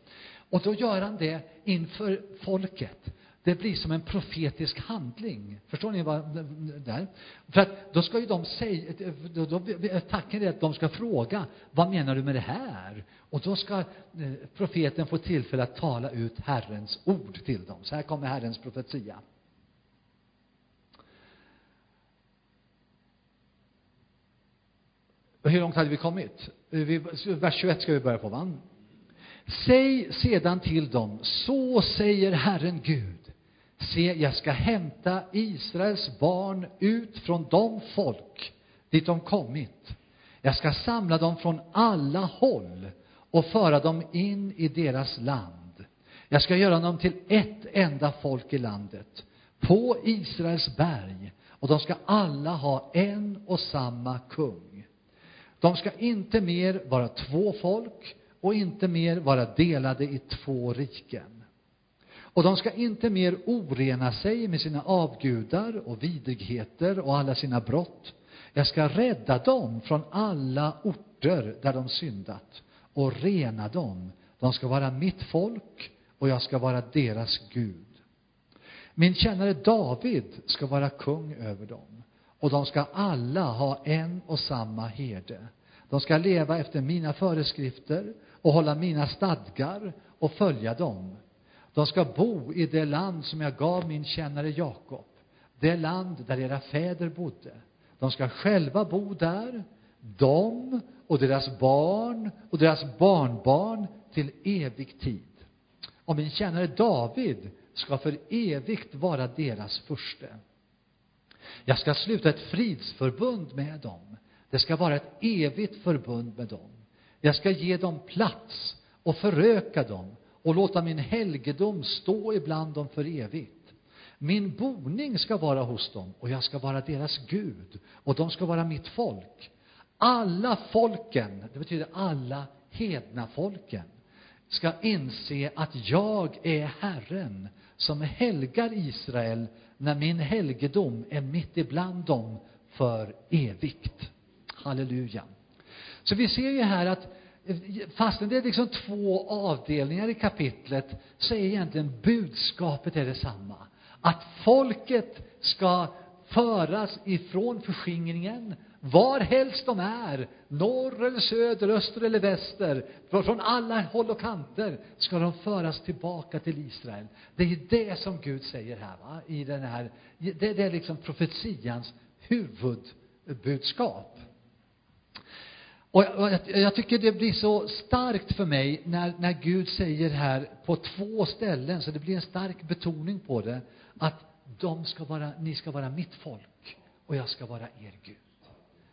Speaker 1: Och då gör han det inför folket. Det blir som en profetisk handling. Förstår ni vad där? För att då ska ju de säga, då, då, tanken är att de ska fråga, vad menar du med det här? Och då ska eh, profeten få tillfälle att tala ut Herrens ord till dem. Så här kommer Herrens profetia. Hur långt hade vi kommit? Eh, vers 21 ska vi börja på, va? Säg sedan till dem, så säger Herren Gud. Se, jag ska hämta Israels barn ut från de folk dit de kommit. Jag ska samla dem från alla håll och föra dem in i deras land. Jag ska göra dem till ett enda folk i landet, på Israels berg, och de ska alla ha en och samma kung. De ska inte mer vara två folk och inte mer vara delade i två riken. Och de ska inte mer orena sig med sina avgudar och vidrigheter och alla sina brott. Jag ska rädda dem från alla orter där de syndat och rena dem. De ska vara mitt folk och jag ska vara deras Gud. Min tjänare David ska vara kung över dem och de ska alla ha en och samma herde. De ska leva efter mina föreskrifter och hålla mina stadgar och följa dem. De ska bo i det land som jag gav min tjänare Jakob, det land där era fäder bodde. De ska själva bo där, de och deras barn och deras barnbarn till evig tid. Och min tjänare David ska för evigt vara deras furste. Jag ska sluta ett fridsförbund med dem. Det ska vara ett evigt förbund med dem. Jag ska ge dem plats och föröka dem och låta min helgedom stå ibland dem för evigt. Min boning ska vara hos dem och jag ska vara deras Gud och de ska vara mitt folk. Alla folken, det betyder alla hedna folken, ska inse att jag är Herren som helgar Israel när min helgedom är mitt ibland dem för evigt. Halleluja. Så vi ser ju här att fastän det är liksom två avdelningar i kapitlet så är egentligen budskapet är detsamma. Att folket ska föras ifrån förskingringen var helst de är, norr eller söder, öster eller väster, från alla håll och kanter ska de föras tillbaka till Israel. Det är det som Gud säger här, va? i den här, det, det är liksom profetians huvudbudskap. Och jag, jag, tycker det blir så starkt för mig när, när Gud säger här på två ställen, så det blir en stark betoning på det, att de ska vara, ni ska vara mitt folk och jag ska vara er Gud.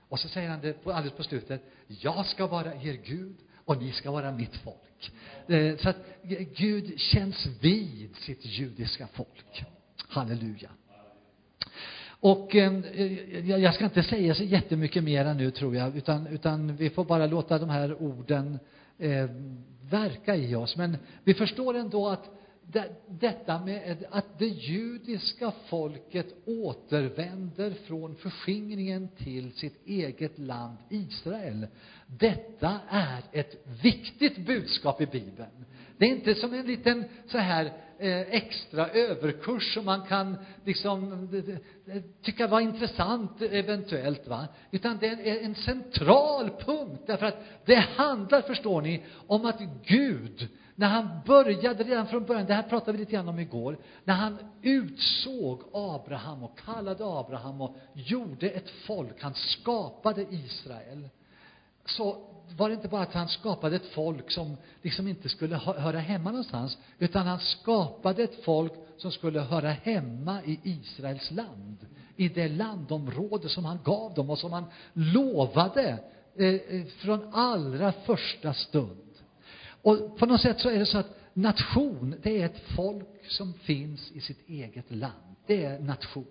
Speaker 1: Och så säger han det på, alldeles på slutet, jag ska vara er Gud och ni ska vara mitt folk. Eh, så att Gud känns vid sitt judiska folk. Halleluja. Och eh, jag ska inte säga så jättemycket mera nu tror jag, utan, utan vi får bara låta de här orden eh, verka i oss. Men vi förstår ändå att det, detta med att det judiska folket återvänder från förskingringen till sitt eget land Israel. Detta är ett viktigt budskap i Bibeln. Det är inte som en liten så här eh, extra överkurs som man kan liksom tycka var intressant eventuellt, va? Utan det är en central punkt därför att det handlar, förstår ni, om att Gud när han började redan från början, det här pratade vi lite grann om igår, när han utsåg Abraham och kallade Abraham och gjorde ett folk, han skapade Israel, så var det inte bara att han skapade ett folk som liksom inte skulle höra hemma någonstans, utan han skapade ett folk som skulle höra hemma i Israels land, i det landområde som han gav dem och som han lovade eh, eh från allra första stund. Och på något sätt så är det så att nation, det är ett folk som finns i sitt eget land. Det är nation.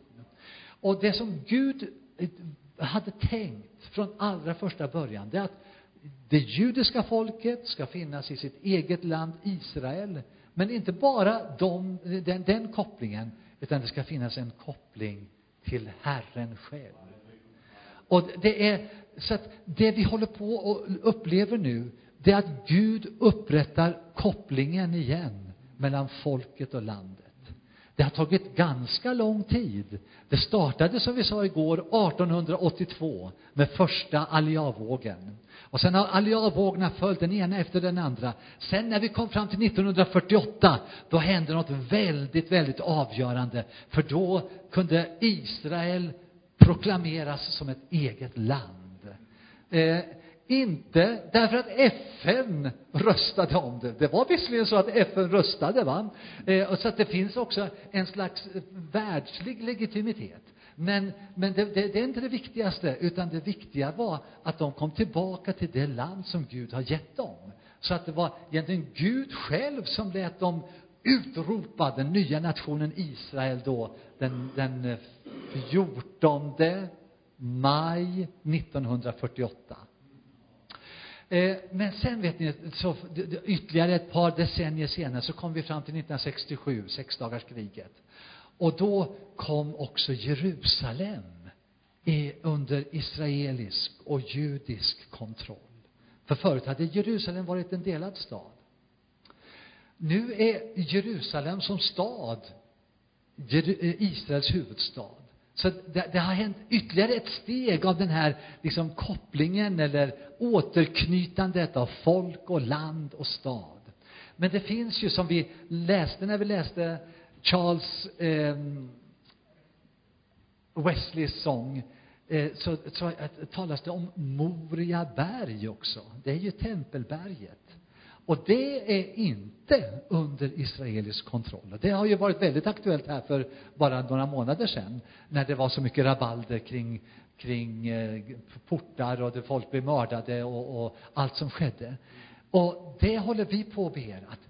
Speaker 1: Och det som Gud eh, hade tänkt från allra första början, det är att det judiska folket ska finnas i sitt eget land Israel. Men inte bara de, den, den kopplingen, utan det ska finnas en koppling till Herren själv. Och det är så att det vi håller på och upplever nu, det är att Gud upprättar kopplingen igen mellan folket och landet. Det har tagit ganska lång tid. Det startade, som vi sa igår, 1882 med första Aliavågen. Och sen har Aliavågorna följt den ena efter den andra. Sen när vi kom fram till 1948, då hände något väldigt, väldigt avgörande. För då kunde Israel proklameras som ett eget land. Eh, inte därför att FN röstade om det. Det var visserligen så att FN röstade, va? Eh, och så att det finns också en slags eh, världslig legitimitet. Men, men det, det, det är inte det viktigaste, utan det viktiga var att de kom tillbaka till det land som Gud har gett dem. Så att det var egentligen Gud själv som lät dem utropa den nya nationen Israel då den, den eh, 14 maj 1948. Eh, men sen vet ni, så ytterligare ett par decennier senare så kom vi fram till 1967, sexdagarskriget. Och då kom också Jerusalem under israelisk och judisk kontroll. För förut hade Jerusalem varit en delad stad. Nu är Jerusalem som stad eh, Israels huvudstad. Så det, det, har hänt ytterligare ett steg av den här liksom kopplingen eller återknytandet av folk och land och stad. Men det finns ju, som vi läste när vi läste Charles eh, Wesleys sång, eh, så, så eh, talas det om Moria berg också. Det är ju Tempelberget. Och det är inte under israelisk kontroll. Det har ju varit väldigt aktuellt här för bara några månader sedan, när det var så mycket rabalder kring, kring eh, portar och där folk blev mördade och, och allt som skedde. Och det håller vi på att be att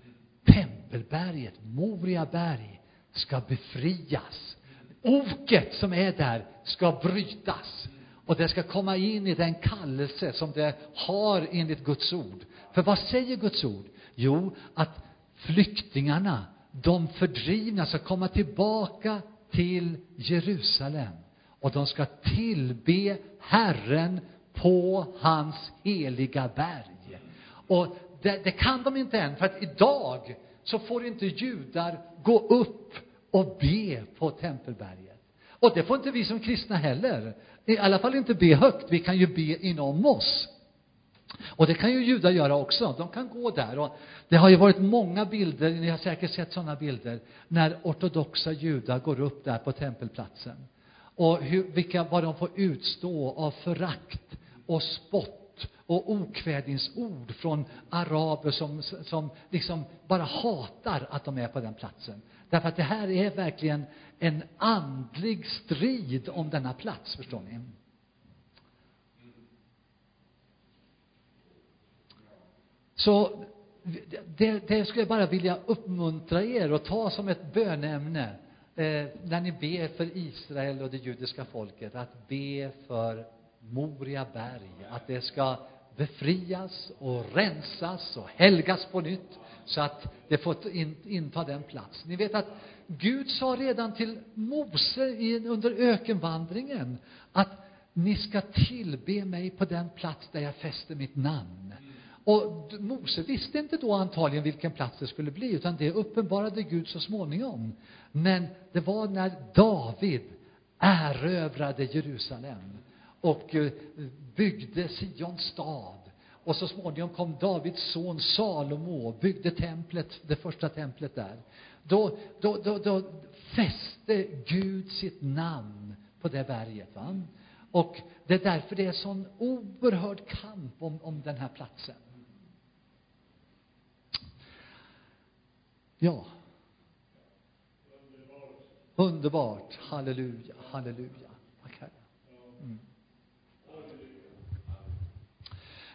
Speaker 1: Tempelberget, Moriaberg, ska befrias. Oket som är där ska brytas. Och det ska komma in i den kallelse som det har enligt Guds ord. För vad säger Guds ord? Jo, att flyktingarna, de fördrivna, ska komma tillbaka till Jerusalem. Och de ska tillbe Herren på hans heliga berg. Och det, det kan de inte än, för att idag så får inte judar gå upp och be på Tempelberget. Och det får inte vi som kristna heller. I alla fall inte be högt. Vi kan ju be inom oss. Och det kan ju judar göra också. De kan gå där. Och det har ju varit många bilder, ni har säkert sett sådana bilder, när ortodoxa judar går upp där på tempelplatsen. Och hur, vilka, vad de får utstå av förakt och spott och okvädinsord från araber som, som liksom bara hatar att de är på den platsen. Därför att det här är verkligen en andlig strid om denna plats, förstår ni. Så det, det skulle jag bara vilja uppmuntra er att ta som ett bönämne eh, när ni ber för Israel och det judiska folket, att be för Moria berg, att det ska befrias och rensas och helgas på nytt så att det får inta den plats. Ni vet att Gud sa redan till Mose under ökenvandringen att ni ska tillbe mig på den plats där jag fäster mitt namn. Och Mose visste inte då antagligen vilken plats det skulle bli, utan det uppenbarade Gud så småningom. Men det var när David erövrade Jerusalem och eh, byggde Sions stad. Och så småningom kom Davids son Salomo och byggde templet, det första templet där. Då, då, då, då fäste Gud sitt namn på det berget. Va? Och det är därför det är sån oerhörd kamp om, om den här platsen. Ja. Underbart. Halleluja, halleluja. Mm.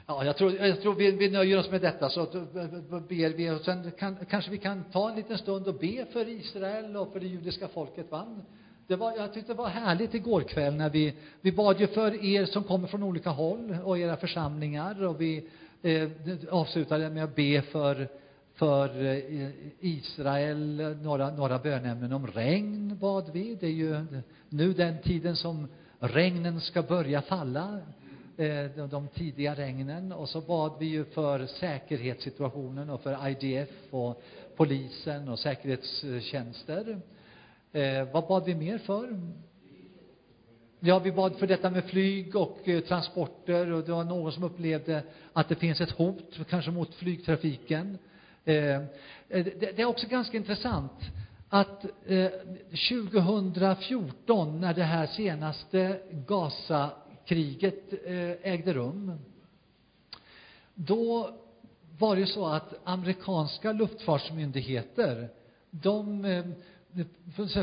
Speaker 1: Ja, jag tror, jag tror vi, vi nöjer oss med detta, så eh, eh, ber vi. Och sen kan, kanske vi kan ta en liten stund och be för Israel och för det judiska folket. Va? Det var, jag tyckte det var härligt igår kväll när vi, vi bad ju för er som kommer från olika håll och era församlingar och vi eh, avslutade med att be för för eh, Israel, några, några bönämnen om regn bad vi. Det är ju nu den tiden som regnen ska börja falla, eh, de, de tidiga regnen. Och så bad vi ju för säkerhetssituationen och för IDF och polisen och säkerhetstjänster. Eh, vad bad vi mer för? Ja, vi bad för detta med flyg och eh, transporter och det var någon som upplevde att det finns ett hot, kanske mot flygtrafiken. Eh, eh, det, det, är också ganska intressant att eh, 2014, när det här senaste Gaza-kriget eh, ägde rum, då var det ju så att amerikanska luftfartsmyndigheter, de eh,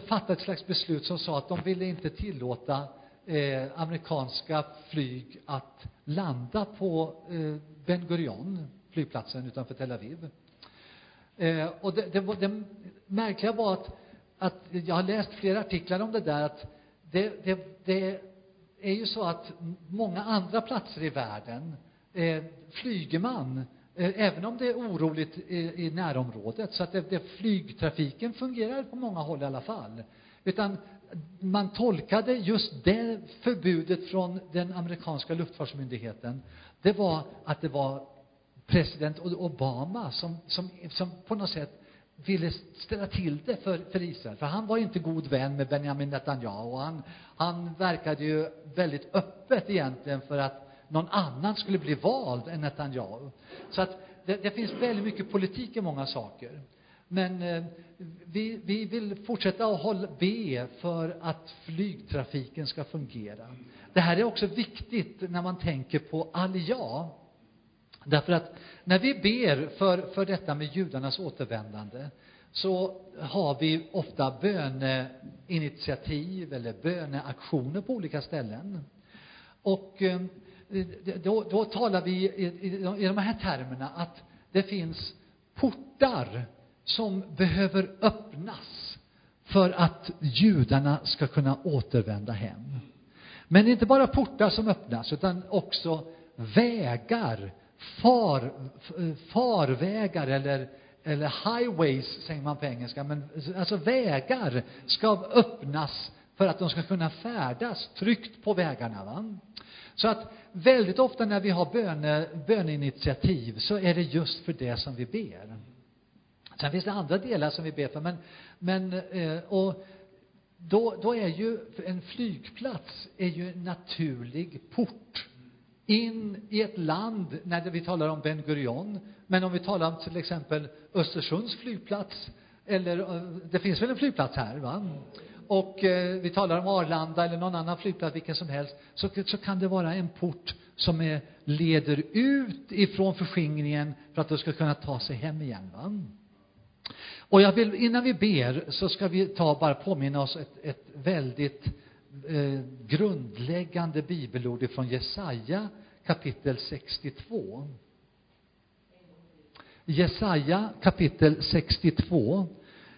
Speaker 1: fattade ett slags beslut som sa att de ville inte tillåta eh, amerikanska flyg att landa på eh, Ben Gurion, flygplatsen utanför Tel Aviv. Eh, och det, det, det märkliga var att, att jag har läst flera artiklar om det där, att det, det, det är ju så att många andra platser i världen eh, flyger man eh, även om det är oroligt i, i närområdet. Så att det, det, flygtrafiken fungerar på många håll i alla fall. Utan man tolkade just det förbudet från den amerikanska luftfartsmyndigheten. Det var att det var president Obama som, som, som på något sätt ville ställa till det för, för Israel. För han var ju inte god vän med Benjamin Netanyahu. Och han, han verkade ju väldigt öppet egentligen för att någon annan skulle bli vald än Netanyahu. Så att det, det finns väldigt mycket politik i många saker. Men eh, vi, vi vill fortsätta att hålla, be för att flygtrafiken ska fungera. Det här är också viktigt när man tänker på Aliyah. Därför att när vi ber för, för detta med judarnas återvändande så har vi ofta böneinitiativ eller böneaktioner på olika ställen. Och eh, då, då talar vi i, i, i de här termerna att det finns portar som behöver öppnas för att judarna ska kunna återvända hem. Men det är inte bara portar som öppnas, utan också vägar, far, farvägar eller, eller highways, säger man på engelska, men alltså vägar ska öppnas för att de ska kunna färdas tryggt på vägarna. Va? Så att väldigt ofta när vi har böne, böneinitiativ så är det just för det som vi ber. Sen finns det andra delar som vi ber för, men, men eh, och då, då är ju en flygplats är ju en naturlig port in i ett land, när vi talar om Ben Gurion, men om vi talar om till exempel Östersunds flygplats, eller eh, det finns väl en flygplats här, va? Och eh, vi talar om Arlanda eller någon annan flygplats, vilken som helst, så, så kan det vara en port som är, leder ut ifrån förskingringen för att du ska kunna ta sig hem igen. Va? Och jag vill, innan vi ber, så ska vi ta bara påminna oss ett, ett väldigt eh, grundläggande bibelord ifrån Jesaja kapitel 62. Jesaja kapitel 62.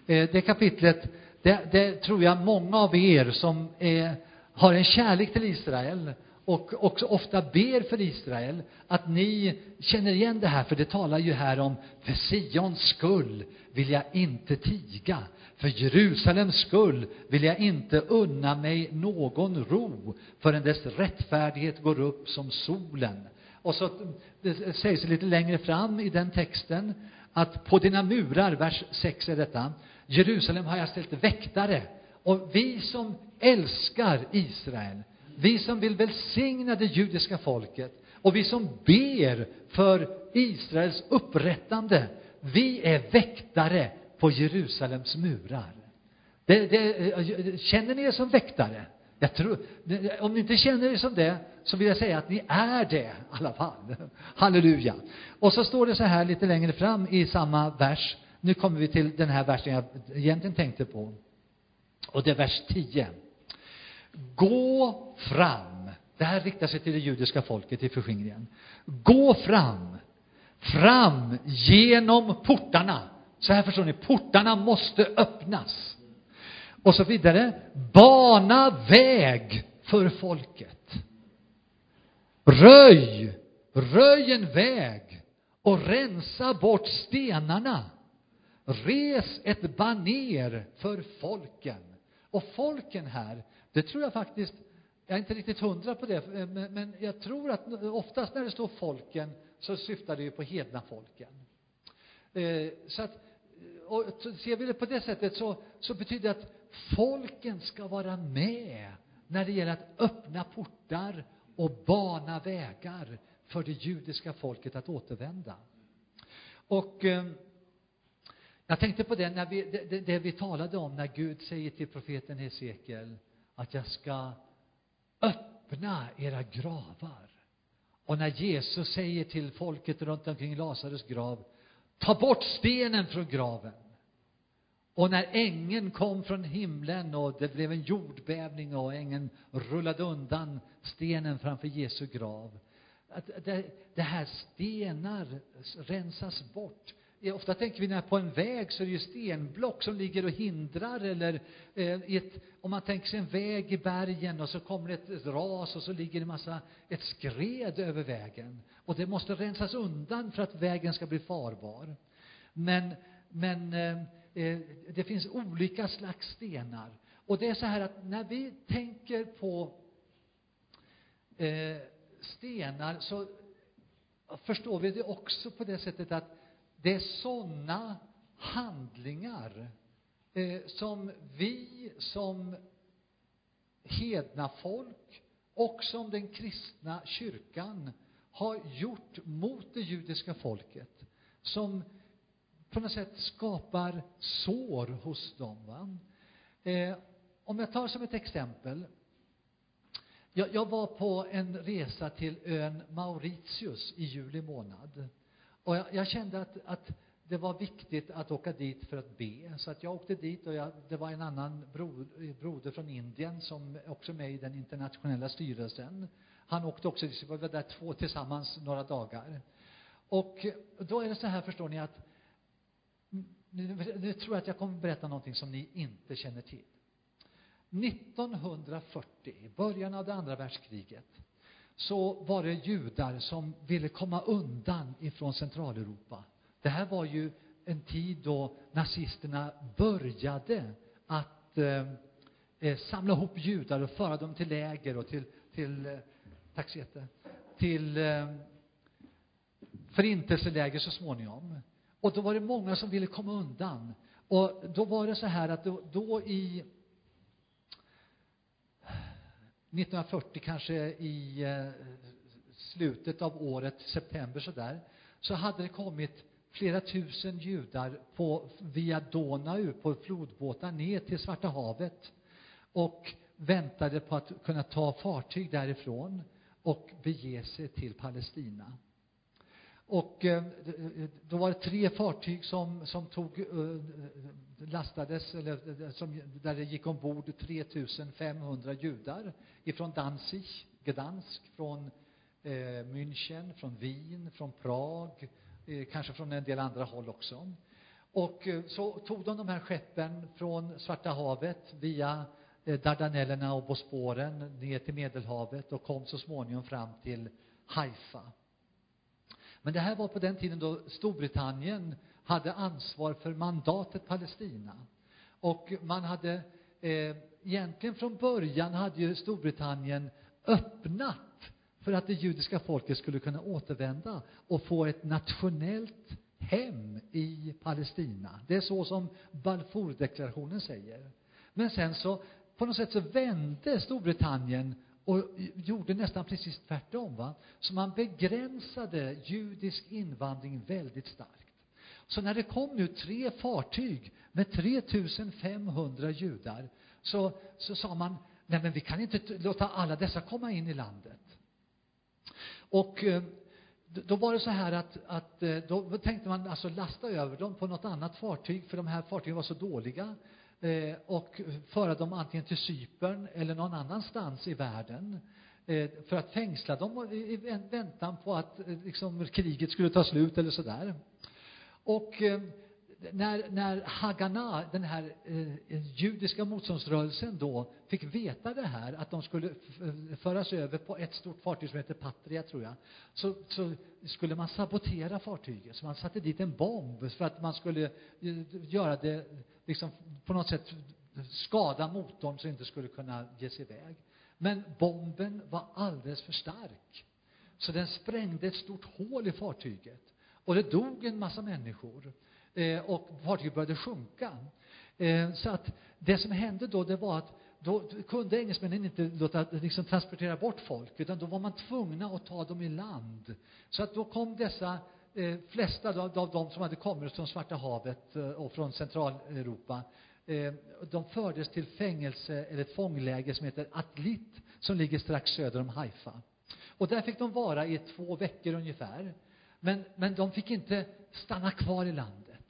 Speaker 1: Eh, det kapitlet, det, det tror jag många av er som är, har en kärlek till Israel och också ofta ber för Israel, att ni känner igen det här, för det talar ju här om för Sions skull vill jag inte tiga. För Jerusalems skull vill jag inte unna mig någon ro förrän dess rättfärdighet går upp som solen. Och så det sägs lite längre fram i den texten att på dina murar, vers 6 är detta, Jerusalem har jag ställt väktare. Och vi som älskar Israel, vi som vill välsigna det judiska folket och vi som ber för Israels upprättande, vi är väktare på Jerusalems murar. Det, det, eh, känner ni er som väktare? Jag tror, om ni inte känner er som det, så vill jag säga att ni är det i alla fall. Halleluja. Och så står det så här lite längre fram i samma vers. Nu kommer vi till den här versen jag egentligen tänkte på. Och det är vers 10. Gå fram. Det här riktar sig till det judiska folket i förskingringen. Gå fram. Fram genom portarna. Så här förstår ni, portarna måste öppnas. Och så vidare. Bana väg för folket. Röj, röj en väg och rensa bort stenarna. Res ett baner för folken. Och folken här, det tror jag faktiskt, jag är inte riktigt hundra på det, men, men jag tror att oftast när det står folken så syftar det ju på hedna folken. Eh, så att, och ser vi det på det sättet så, så betyder det att folken ska vara med när det gäller att öppna portar och bana vägar för det judiska folket att återvända. Och eh, jag tänkte på det, när vi, det, det vi talade om när Gud säger till profeten Hesekiel att jag ska öppna era gravar. Och när Jesus säger till folket runt omkring Lazarus grav, ta bort stenen från graven. Och när ängeln kom från himlen och det blev en jordbävning och ängeln rullade undan stenen framför Jesu grav. Att det, det här stenar rensas bort. Ofta tänker vi när på en väg så är det ju stenblock som ligger och hindrar eller eh, ett, om man tänker sig en väg i bergen och så kommer det ett ras och så ligger det massa, ett skred över vägen. Och det måste rensas undan för att vägen ska bli farbar. Men, men eh, eh det finns olika slags stenar. Och det är så här att när vi tänker på eh, stenar så förstår vi det också på det sättet att det är sådana handlingar eh, som vi som hedna folk och som den kristna kyrkan har gjort mot det judiska folket som på något sätt skapar sår hos dem. Va? Eh, om jag tar som ett exempel. Jag, jag var på en resa till ön Mauritius i juli månad. Och jag, jag kände att, att det var viktigt att åka dit för att be. Så att jag åkte dit och jag, det var en annan bro, broder från Indien som också är med i den internationella styrelsen. Han åkte också, vi var där två tillsammans några dagar. Och då är det så här, förstår ni, att nu, nu tror jag att jag kommer berätta någonting som ni inte känner till. 1940, i början av det andra världskriget, så var det judar som ville komma undan ifrån Centraleuropa. Det här var ju en tid då nazisterna började att eh, eh samla ihop judar och föra dem till läger och till, till eh, tack så jätte, till eh, förintelseläger så småningom. Och då var det många som ville komma undan. Och då var det så här att då, då i 1940 kanske i eh, slutet av året, september sådär, så hade det kommit flera tusen judar på, via Donau på flodbåtar ner till Svarta havet och väntade på att kunna ta fartyg därifrån och bege sig till Palestina. Och eh, då var det tre fartyg som, som tog, eh, lastades, eller eh, som, där det gick ombord 3500 judar ifrån Danzig, Gdansk, från eh, München, från Wien, från Prag, eh, kanske från en del andra håll också. Och eh, så tog de de här skeppen från Svarta havet via Dardanellerna och Bosporen ner till Medelhavet och kom så småningom fram till Haifa. Men det här var på den tiden då Storbritannien hade ansvar för mandatet Palestina. Och man hade eh, egentligen från början hade ju Storbritannien öppnat för att det judiska folket skulle kunna återvända och få ett nationellt hem i Palestina. Det är så som Balfourdeklarationen säger. Men sen så, på något sätt så vände Storbritannien och gjorde nästan precis tvärtom. Va? Så man begränsade judisk invandring väldigt starkt. Så när det kom nu tre fartyg med 3500 judar så, så sa man, nej men vi kan inte låta alla dessa komma in i landet. Och eh, då var det så här att, att eh, då tänkte man alltså lasta över dem på något annat fartyg, för de här fartygen var så dåliga eh, och föra dem antingen till Cypern eller någon annanstans i världen eh, för att fängsla dem i väntan på att eh, liksom, kriget skulle ta slut eller sådär. Och eh, när, när Haganah, den här eh, eh, judiska motståndsrörelsen då, fick veta det här, att de skulle föras över på ett stort fartyg som heter Patria, tror jag, så, så skulle man sabotera fartyget. Så man satte dit en bomb för att man skulle eh, göra det, liksom på något sätt skada motorn så den inte skulle kunna ge sig iväg. Men bomben var alldeles för stark. Så den sprängde ett stort hål i fartyget. Och det dog en massa människor. Eh, och fartyget började sjunka. Eh, så att det som hände då, det var att då kunde engelsmännen inte låta, liksom transportera bort folk, utan då var man tvungna att ta dem i land. Så att då kom dessa eh, flesta av, av de som hade kommit från Svarta havet eh, och från Centraleuropa, eh, de fördes till fängelse eller ett fångläger som heter Atlit, som ligger strax söder om Haifa. Och där fick de vara i två veckor ungefär. Men, men de fick inte stanna kvar i landet.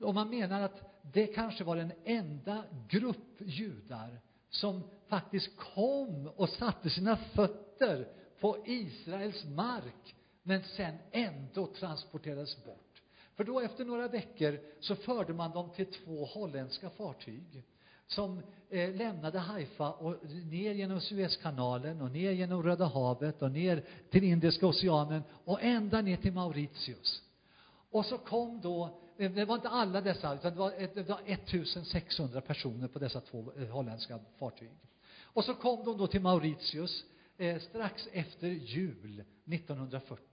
Speaker 1: Och man menar att det kanske var den enda grupp judar som faktiskt kom och satte sina fötter på Israels mark, men sen ändå transporterades bort. För då efter några veckor så förde man dem till två holländska fartyg som eh, lämnade Haifa och ner genom Suezkanalen och ner genom Röda havet och ner till Indiska oceanen och ända ner till Mauritius. Och så kom då, eh, det var inte alla dessa, utan det var, eh, det var 1600 personer på dessa två eh, holländska fartyg. Och så kom de då till Mauritius eh, strax efter jul 1940.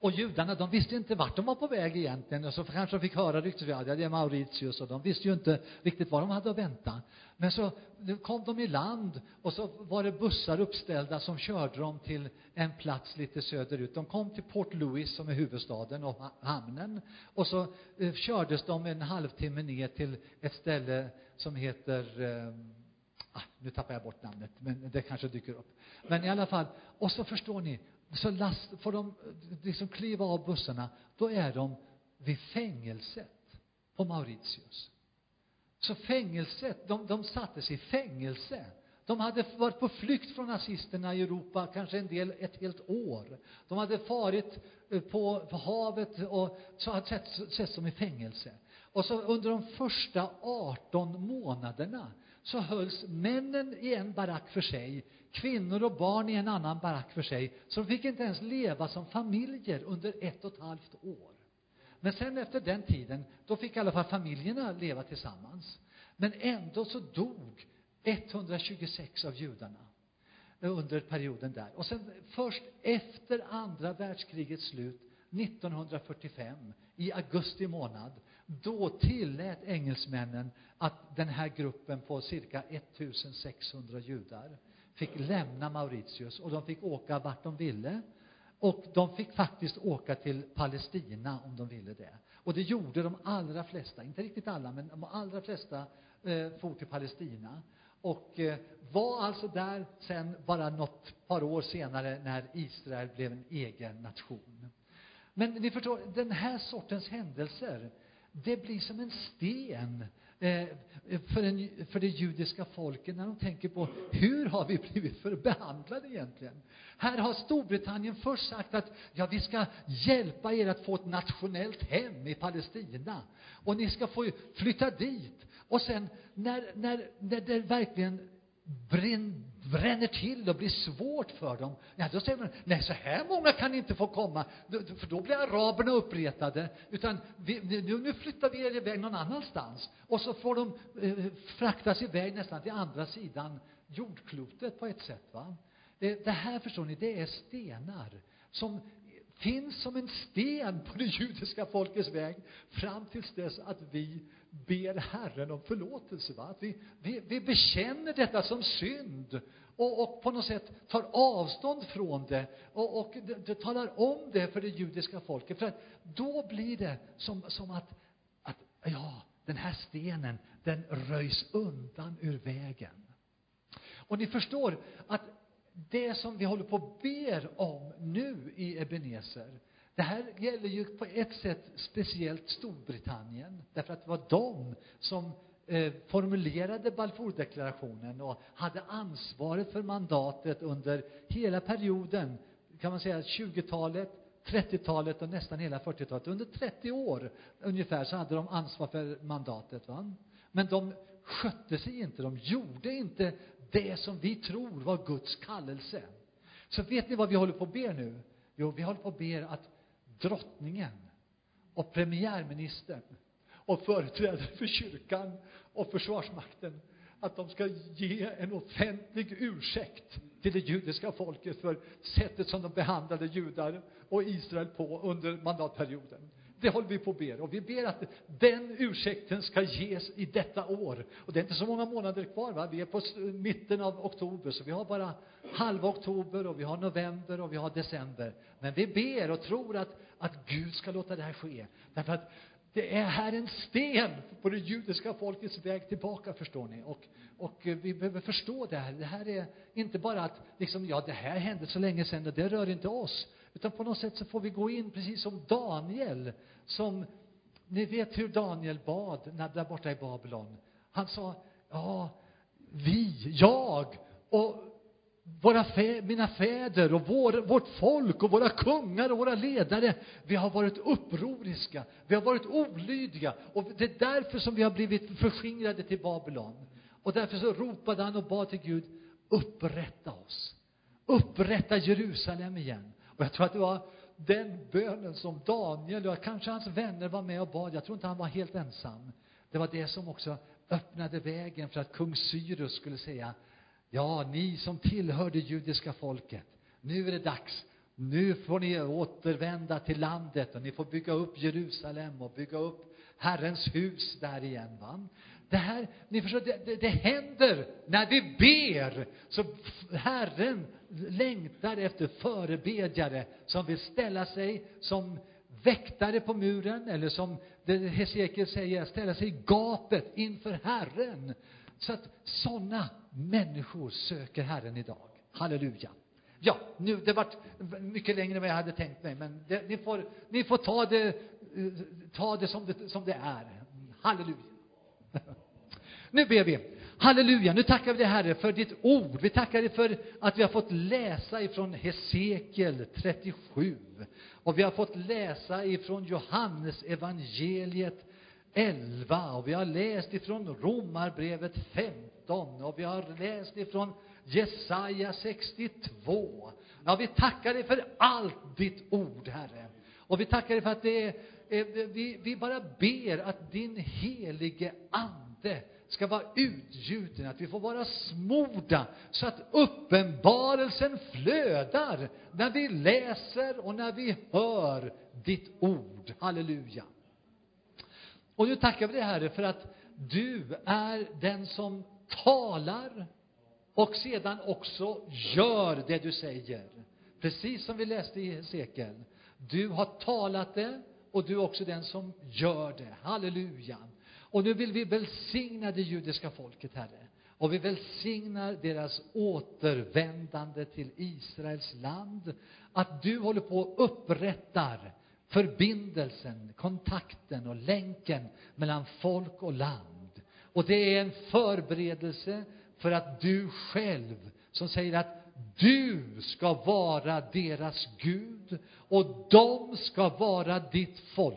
Speaker 1: Och judarna, de visste inte vart de var på väg egentligen. Och så kanske de fick höra ryktet, ja, det är Mauritius, och de visste ju inte riktigt vad de hade att vänta. Men så kom de i land, och så var det bussar uppställda som körde dem till en plats lite söderut. De kom till Port Louis, som är huvudstaden och hamnen. Och så eh, kördes de en halvtimme ner till ett ställe som heter eh, ah, nu tappar jag bort namnet, men det kanske dyker upp. Men i alla fall, och så förstår ni, så last, får de eh, liksom kliva av bussarna, då är de vid fängelset på Mauritius. Så fängelset, de, de sattes i fängelse. De hade varit på flykt från nazisterna i Europa, kanske en del ett helt år. De hade farit eh, på, på havet och så hade sett, sett som i fängelse. Och så under de första 18 månaderna så hölls männen i en barack för sig, kvinnor och barn i en annan barack för sig. Så de fick inte ens leva som familjer under ett och ett halvt år. Men sen efter den tiden, då fick i alla fall familjerna leva tillsammans. Men ändå så dog 126 av judarna under perioden där. Och sen först efter andra världskrigets slut 1945, i augusti månad, då tillät engelsmännen att den här gruppen på cirka 1600 judar fick lämna Mauritius och de fick åka vart de ville. Och de fick faktiskt åka till Palestina om de ville det. Och det gjorde de allra flesta, inte riktigt alla, men de allra flesta eh, for till Palestina. Och eh, var alltså där sen bara något par år senare när Israel blev en egen nation. Men ni förstår, den här sortens händelser, det blir som en sten eh, för, en, för det judiska folket när de tänker på hur har vi blivit behandlade egentligen? Här har Storbritannien först sagt att ja, vi ska hjälpa er att få ett nationellt hem i Palestina och ni ska få flytta dit. Och sen när, när, när det verkligen brinn, bränner till och blir svårt för dem, ja, då säger man, nej, så här många kan inte få komma, för då blir araberna uppretade, utan vi, nu, nu flyttar vi er iväg någon annanstans. Och så får de eh, fraktas iväg nästan till andra sidan jordklotet på ett sätt. Va? Det, det här, förstår ni, det är stenar som finns som en sten på det judiska folkets väg fram tills dess att vi ber Herren om förlåtelse. Va? Att vi, vi, vi bekänner detta som synd och, och på något sätt tar avstånd från det och, och det, det talar om det för det judiska folket. För att då blir det som, som att, att, ja, den här stenen, den röjs undan ur vägen. Och ni förstår att det som vi håller på och ber om nu i Ebenezer, det här gäller ju på ett sätt speciellt Storbritannien, därför att det var de som eh, formulerade Balfourdeklarationen och hade ansvaret för mandatet under hela perioden, kan man säga 20-talet, 30-talet och nästan hela 40-talet. Under 30 år ungefär så hade de ansvar för mandatet. Va? Men de skötte sig inte, de gjorde inte det som vi tror var Guds kallelse. Så vet ni vad vi håller på att be nu? Jo, vi håller på att be att drottningen och premiärministern och företrädare för kyrkan och försvarsmakten att de ska ge en offentlig ursäkt till det judiska folket för sättet som de behandlade judar och Israel på under mandatperioden. Det håller vi på att ber. Och vi ber att den ursäkten ska ges i detta år. Och det är inte så många månader kvar, va? Vi är på mitten av oktober, så vi har bara halva oktober och vi har november och vi har december. Men vi ber och tror att, att Gud ska låta det här ske. Därför att det är här en sten på det judiska folkets väg tillbaka, förstår ni. Och, och vi behöver förstå det här. Det här är inte bara att, liksom, ja, det här hände så länge sedan och det rör inte oss. Utan på något sätt så får vi gå in, precis som Daniel, som, ni vet hur Daniel bad när, där borta i Babylon. Han sa, ja, vi, jag och våra fä, mina fäder och vår, vårt folk och våra kungar och våra ledare, vi har varit upproriska, vi har varit olydiga och det är därför som vi har blivit förskingrade till Babylon. Och därför så ropade han och bad till Gud, upprätta oss. Upprätta Jerusalem igen. Och jag tror att det var den bönen som Daniel och kanske hans vänner var med och bad. Jag tror inte han var helt ensam. Det var det som också öppnade vägen för att kung Cyrus skulle säga Ja, ni som tillhör det judiska folket, nu är det dags. Nu får ni återvända till landet och ni får bygga upp Jerusalem och bygga upp Herrens hus där igen. Va? Det här, ni förstår, det, det, det händer när vi ber. Så Herren längtar efter förebedjare som vill ställa sig som väktare på muren, eller som Hesekiel säger, ställa sig i gapet inför Herren. Så att sådana människor söker Herren idag. Halleluja. Ja, nu, det vart mycket längre än vad jag hade tänkt mig, men det, ni, får, ni får ta det, eh, ta det, som, det som det är. Halleluja. Nu ber vi. Halleluja, nu tackar vi dig Herre för ditt ord. Vi tackar dig för att vi har fått läsa ifrån Hesekiel 37. Och vi har fått läsa ifrån Johannes evangeliet 11 och vi har läst ifrån Romarbrevet 15 och vi har läst ifrån Jesaja 62. Ja, vi tackar dig för allt ditt ord, Herre. Och vi tackar dig för att det är, Eh, vi, vi bara ber att din helige Ande ska vara utgjuten, att vi får vara smorda så att uppenbarelsen flödar när vi läser och när vi hör ditt ord. Halleluja. Och nu tackar vi dig, Herre, för att du är den som talar och sedan också gör det du säger. Precis som vi läste i Hesekiel. Du har talat det och du är också den som gör det. Halleluja. Och nu vill vi välsigna det judiska folket, Herre. Och vi välsignar deras återvändande till Israels land. Att du håller på och upprättar förbindelsen, kontakten och länken mellan folk och land. Och det är en förberedelse för att du själv, som säger att du ska vara deras Gud och de ska vara ditt folk.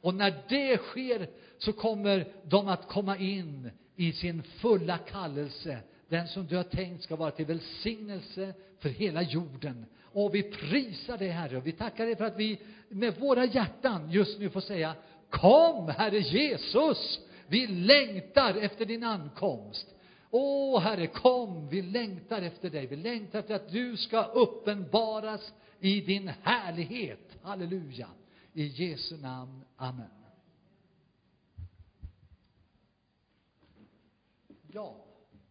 Speaker 1: Och när det sker så kommer de att komma in i sin fulla kallelse, den som du har tänkt ska vara till välsignelse för hela jorden. Och vi prisar dig, Herre, och vi tackar dig för att vi med våra hjärtan just nu får säga Kom, Herre Jesus! Vi längtar efter din ankomst. Åh, Herre, kom, vi längtar efter dig. Vi längtar efter att du ska uppenbaras i din härlighet. Halleluja. I Jesu namn. Amen. Ja.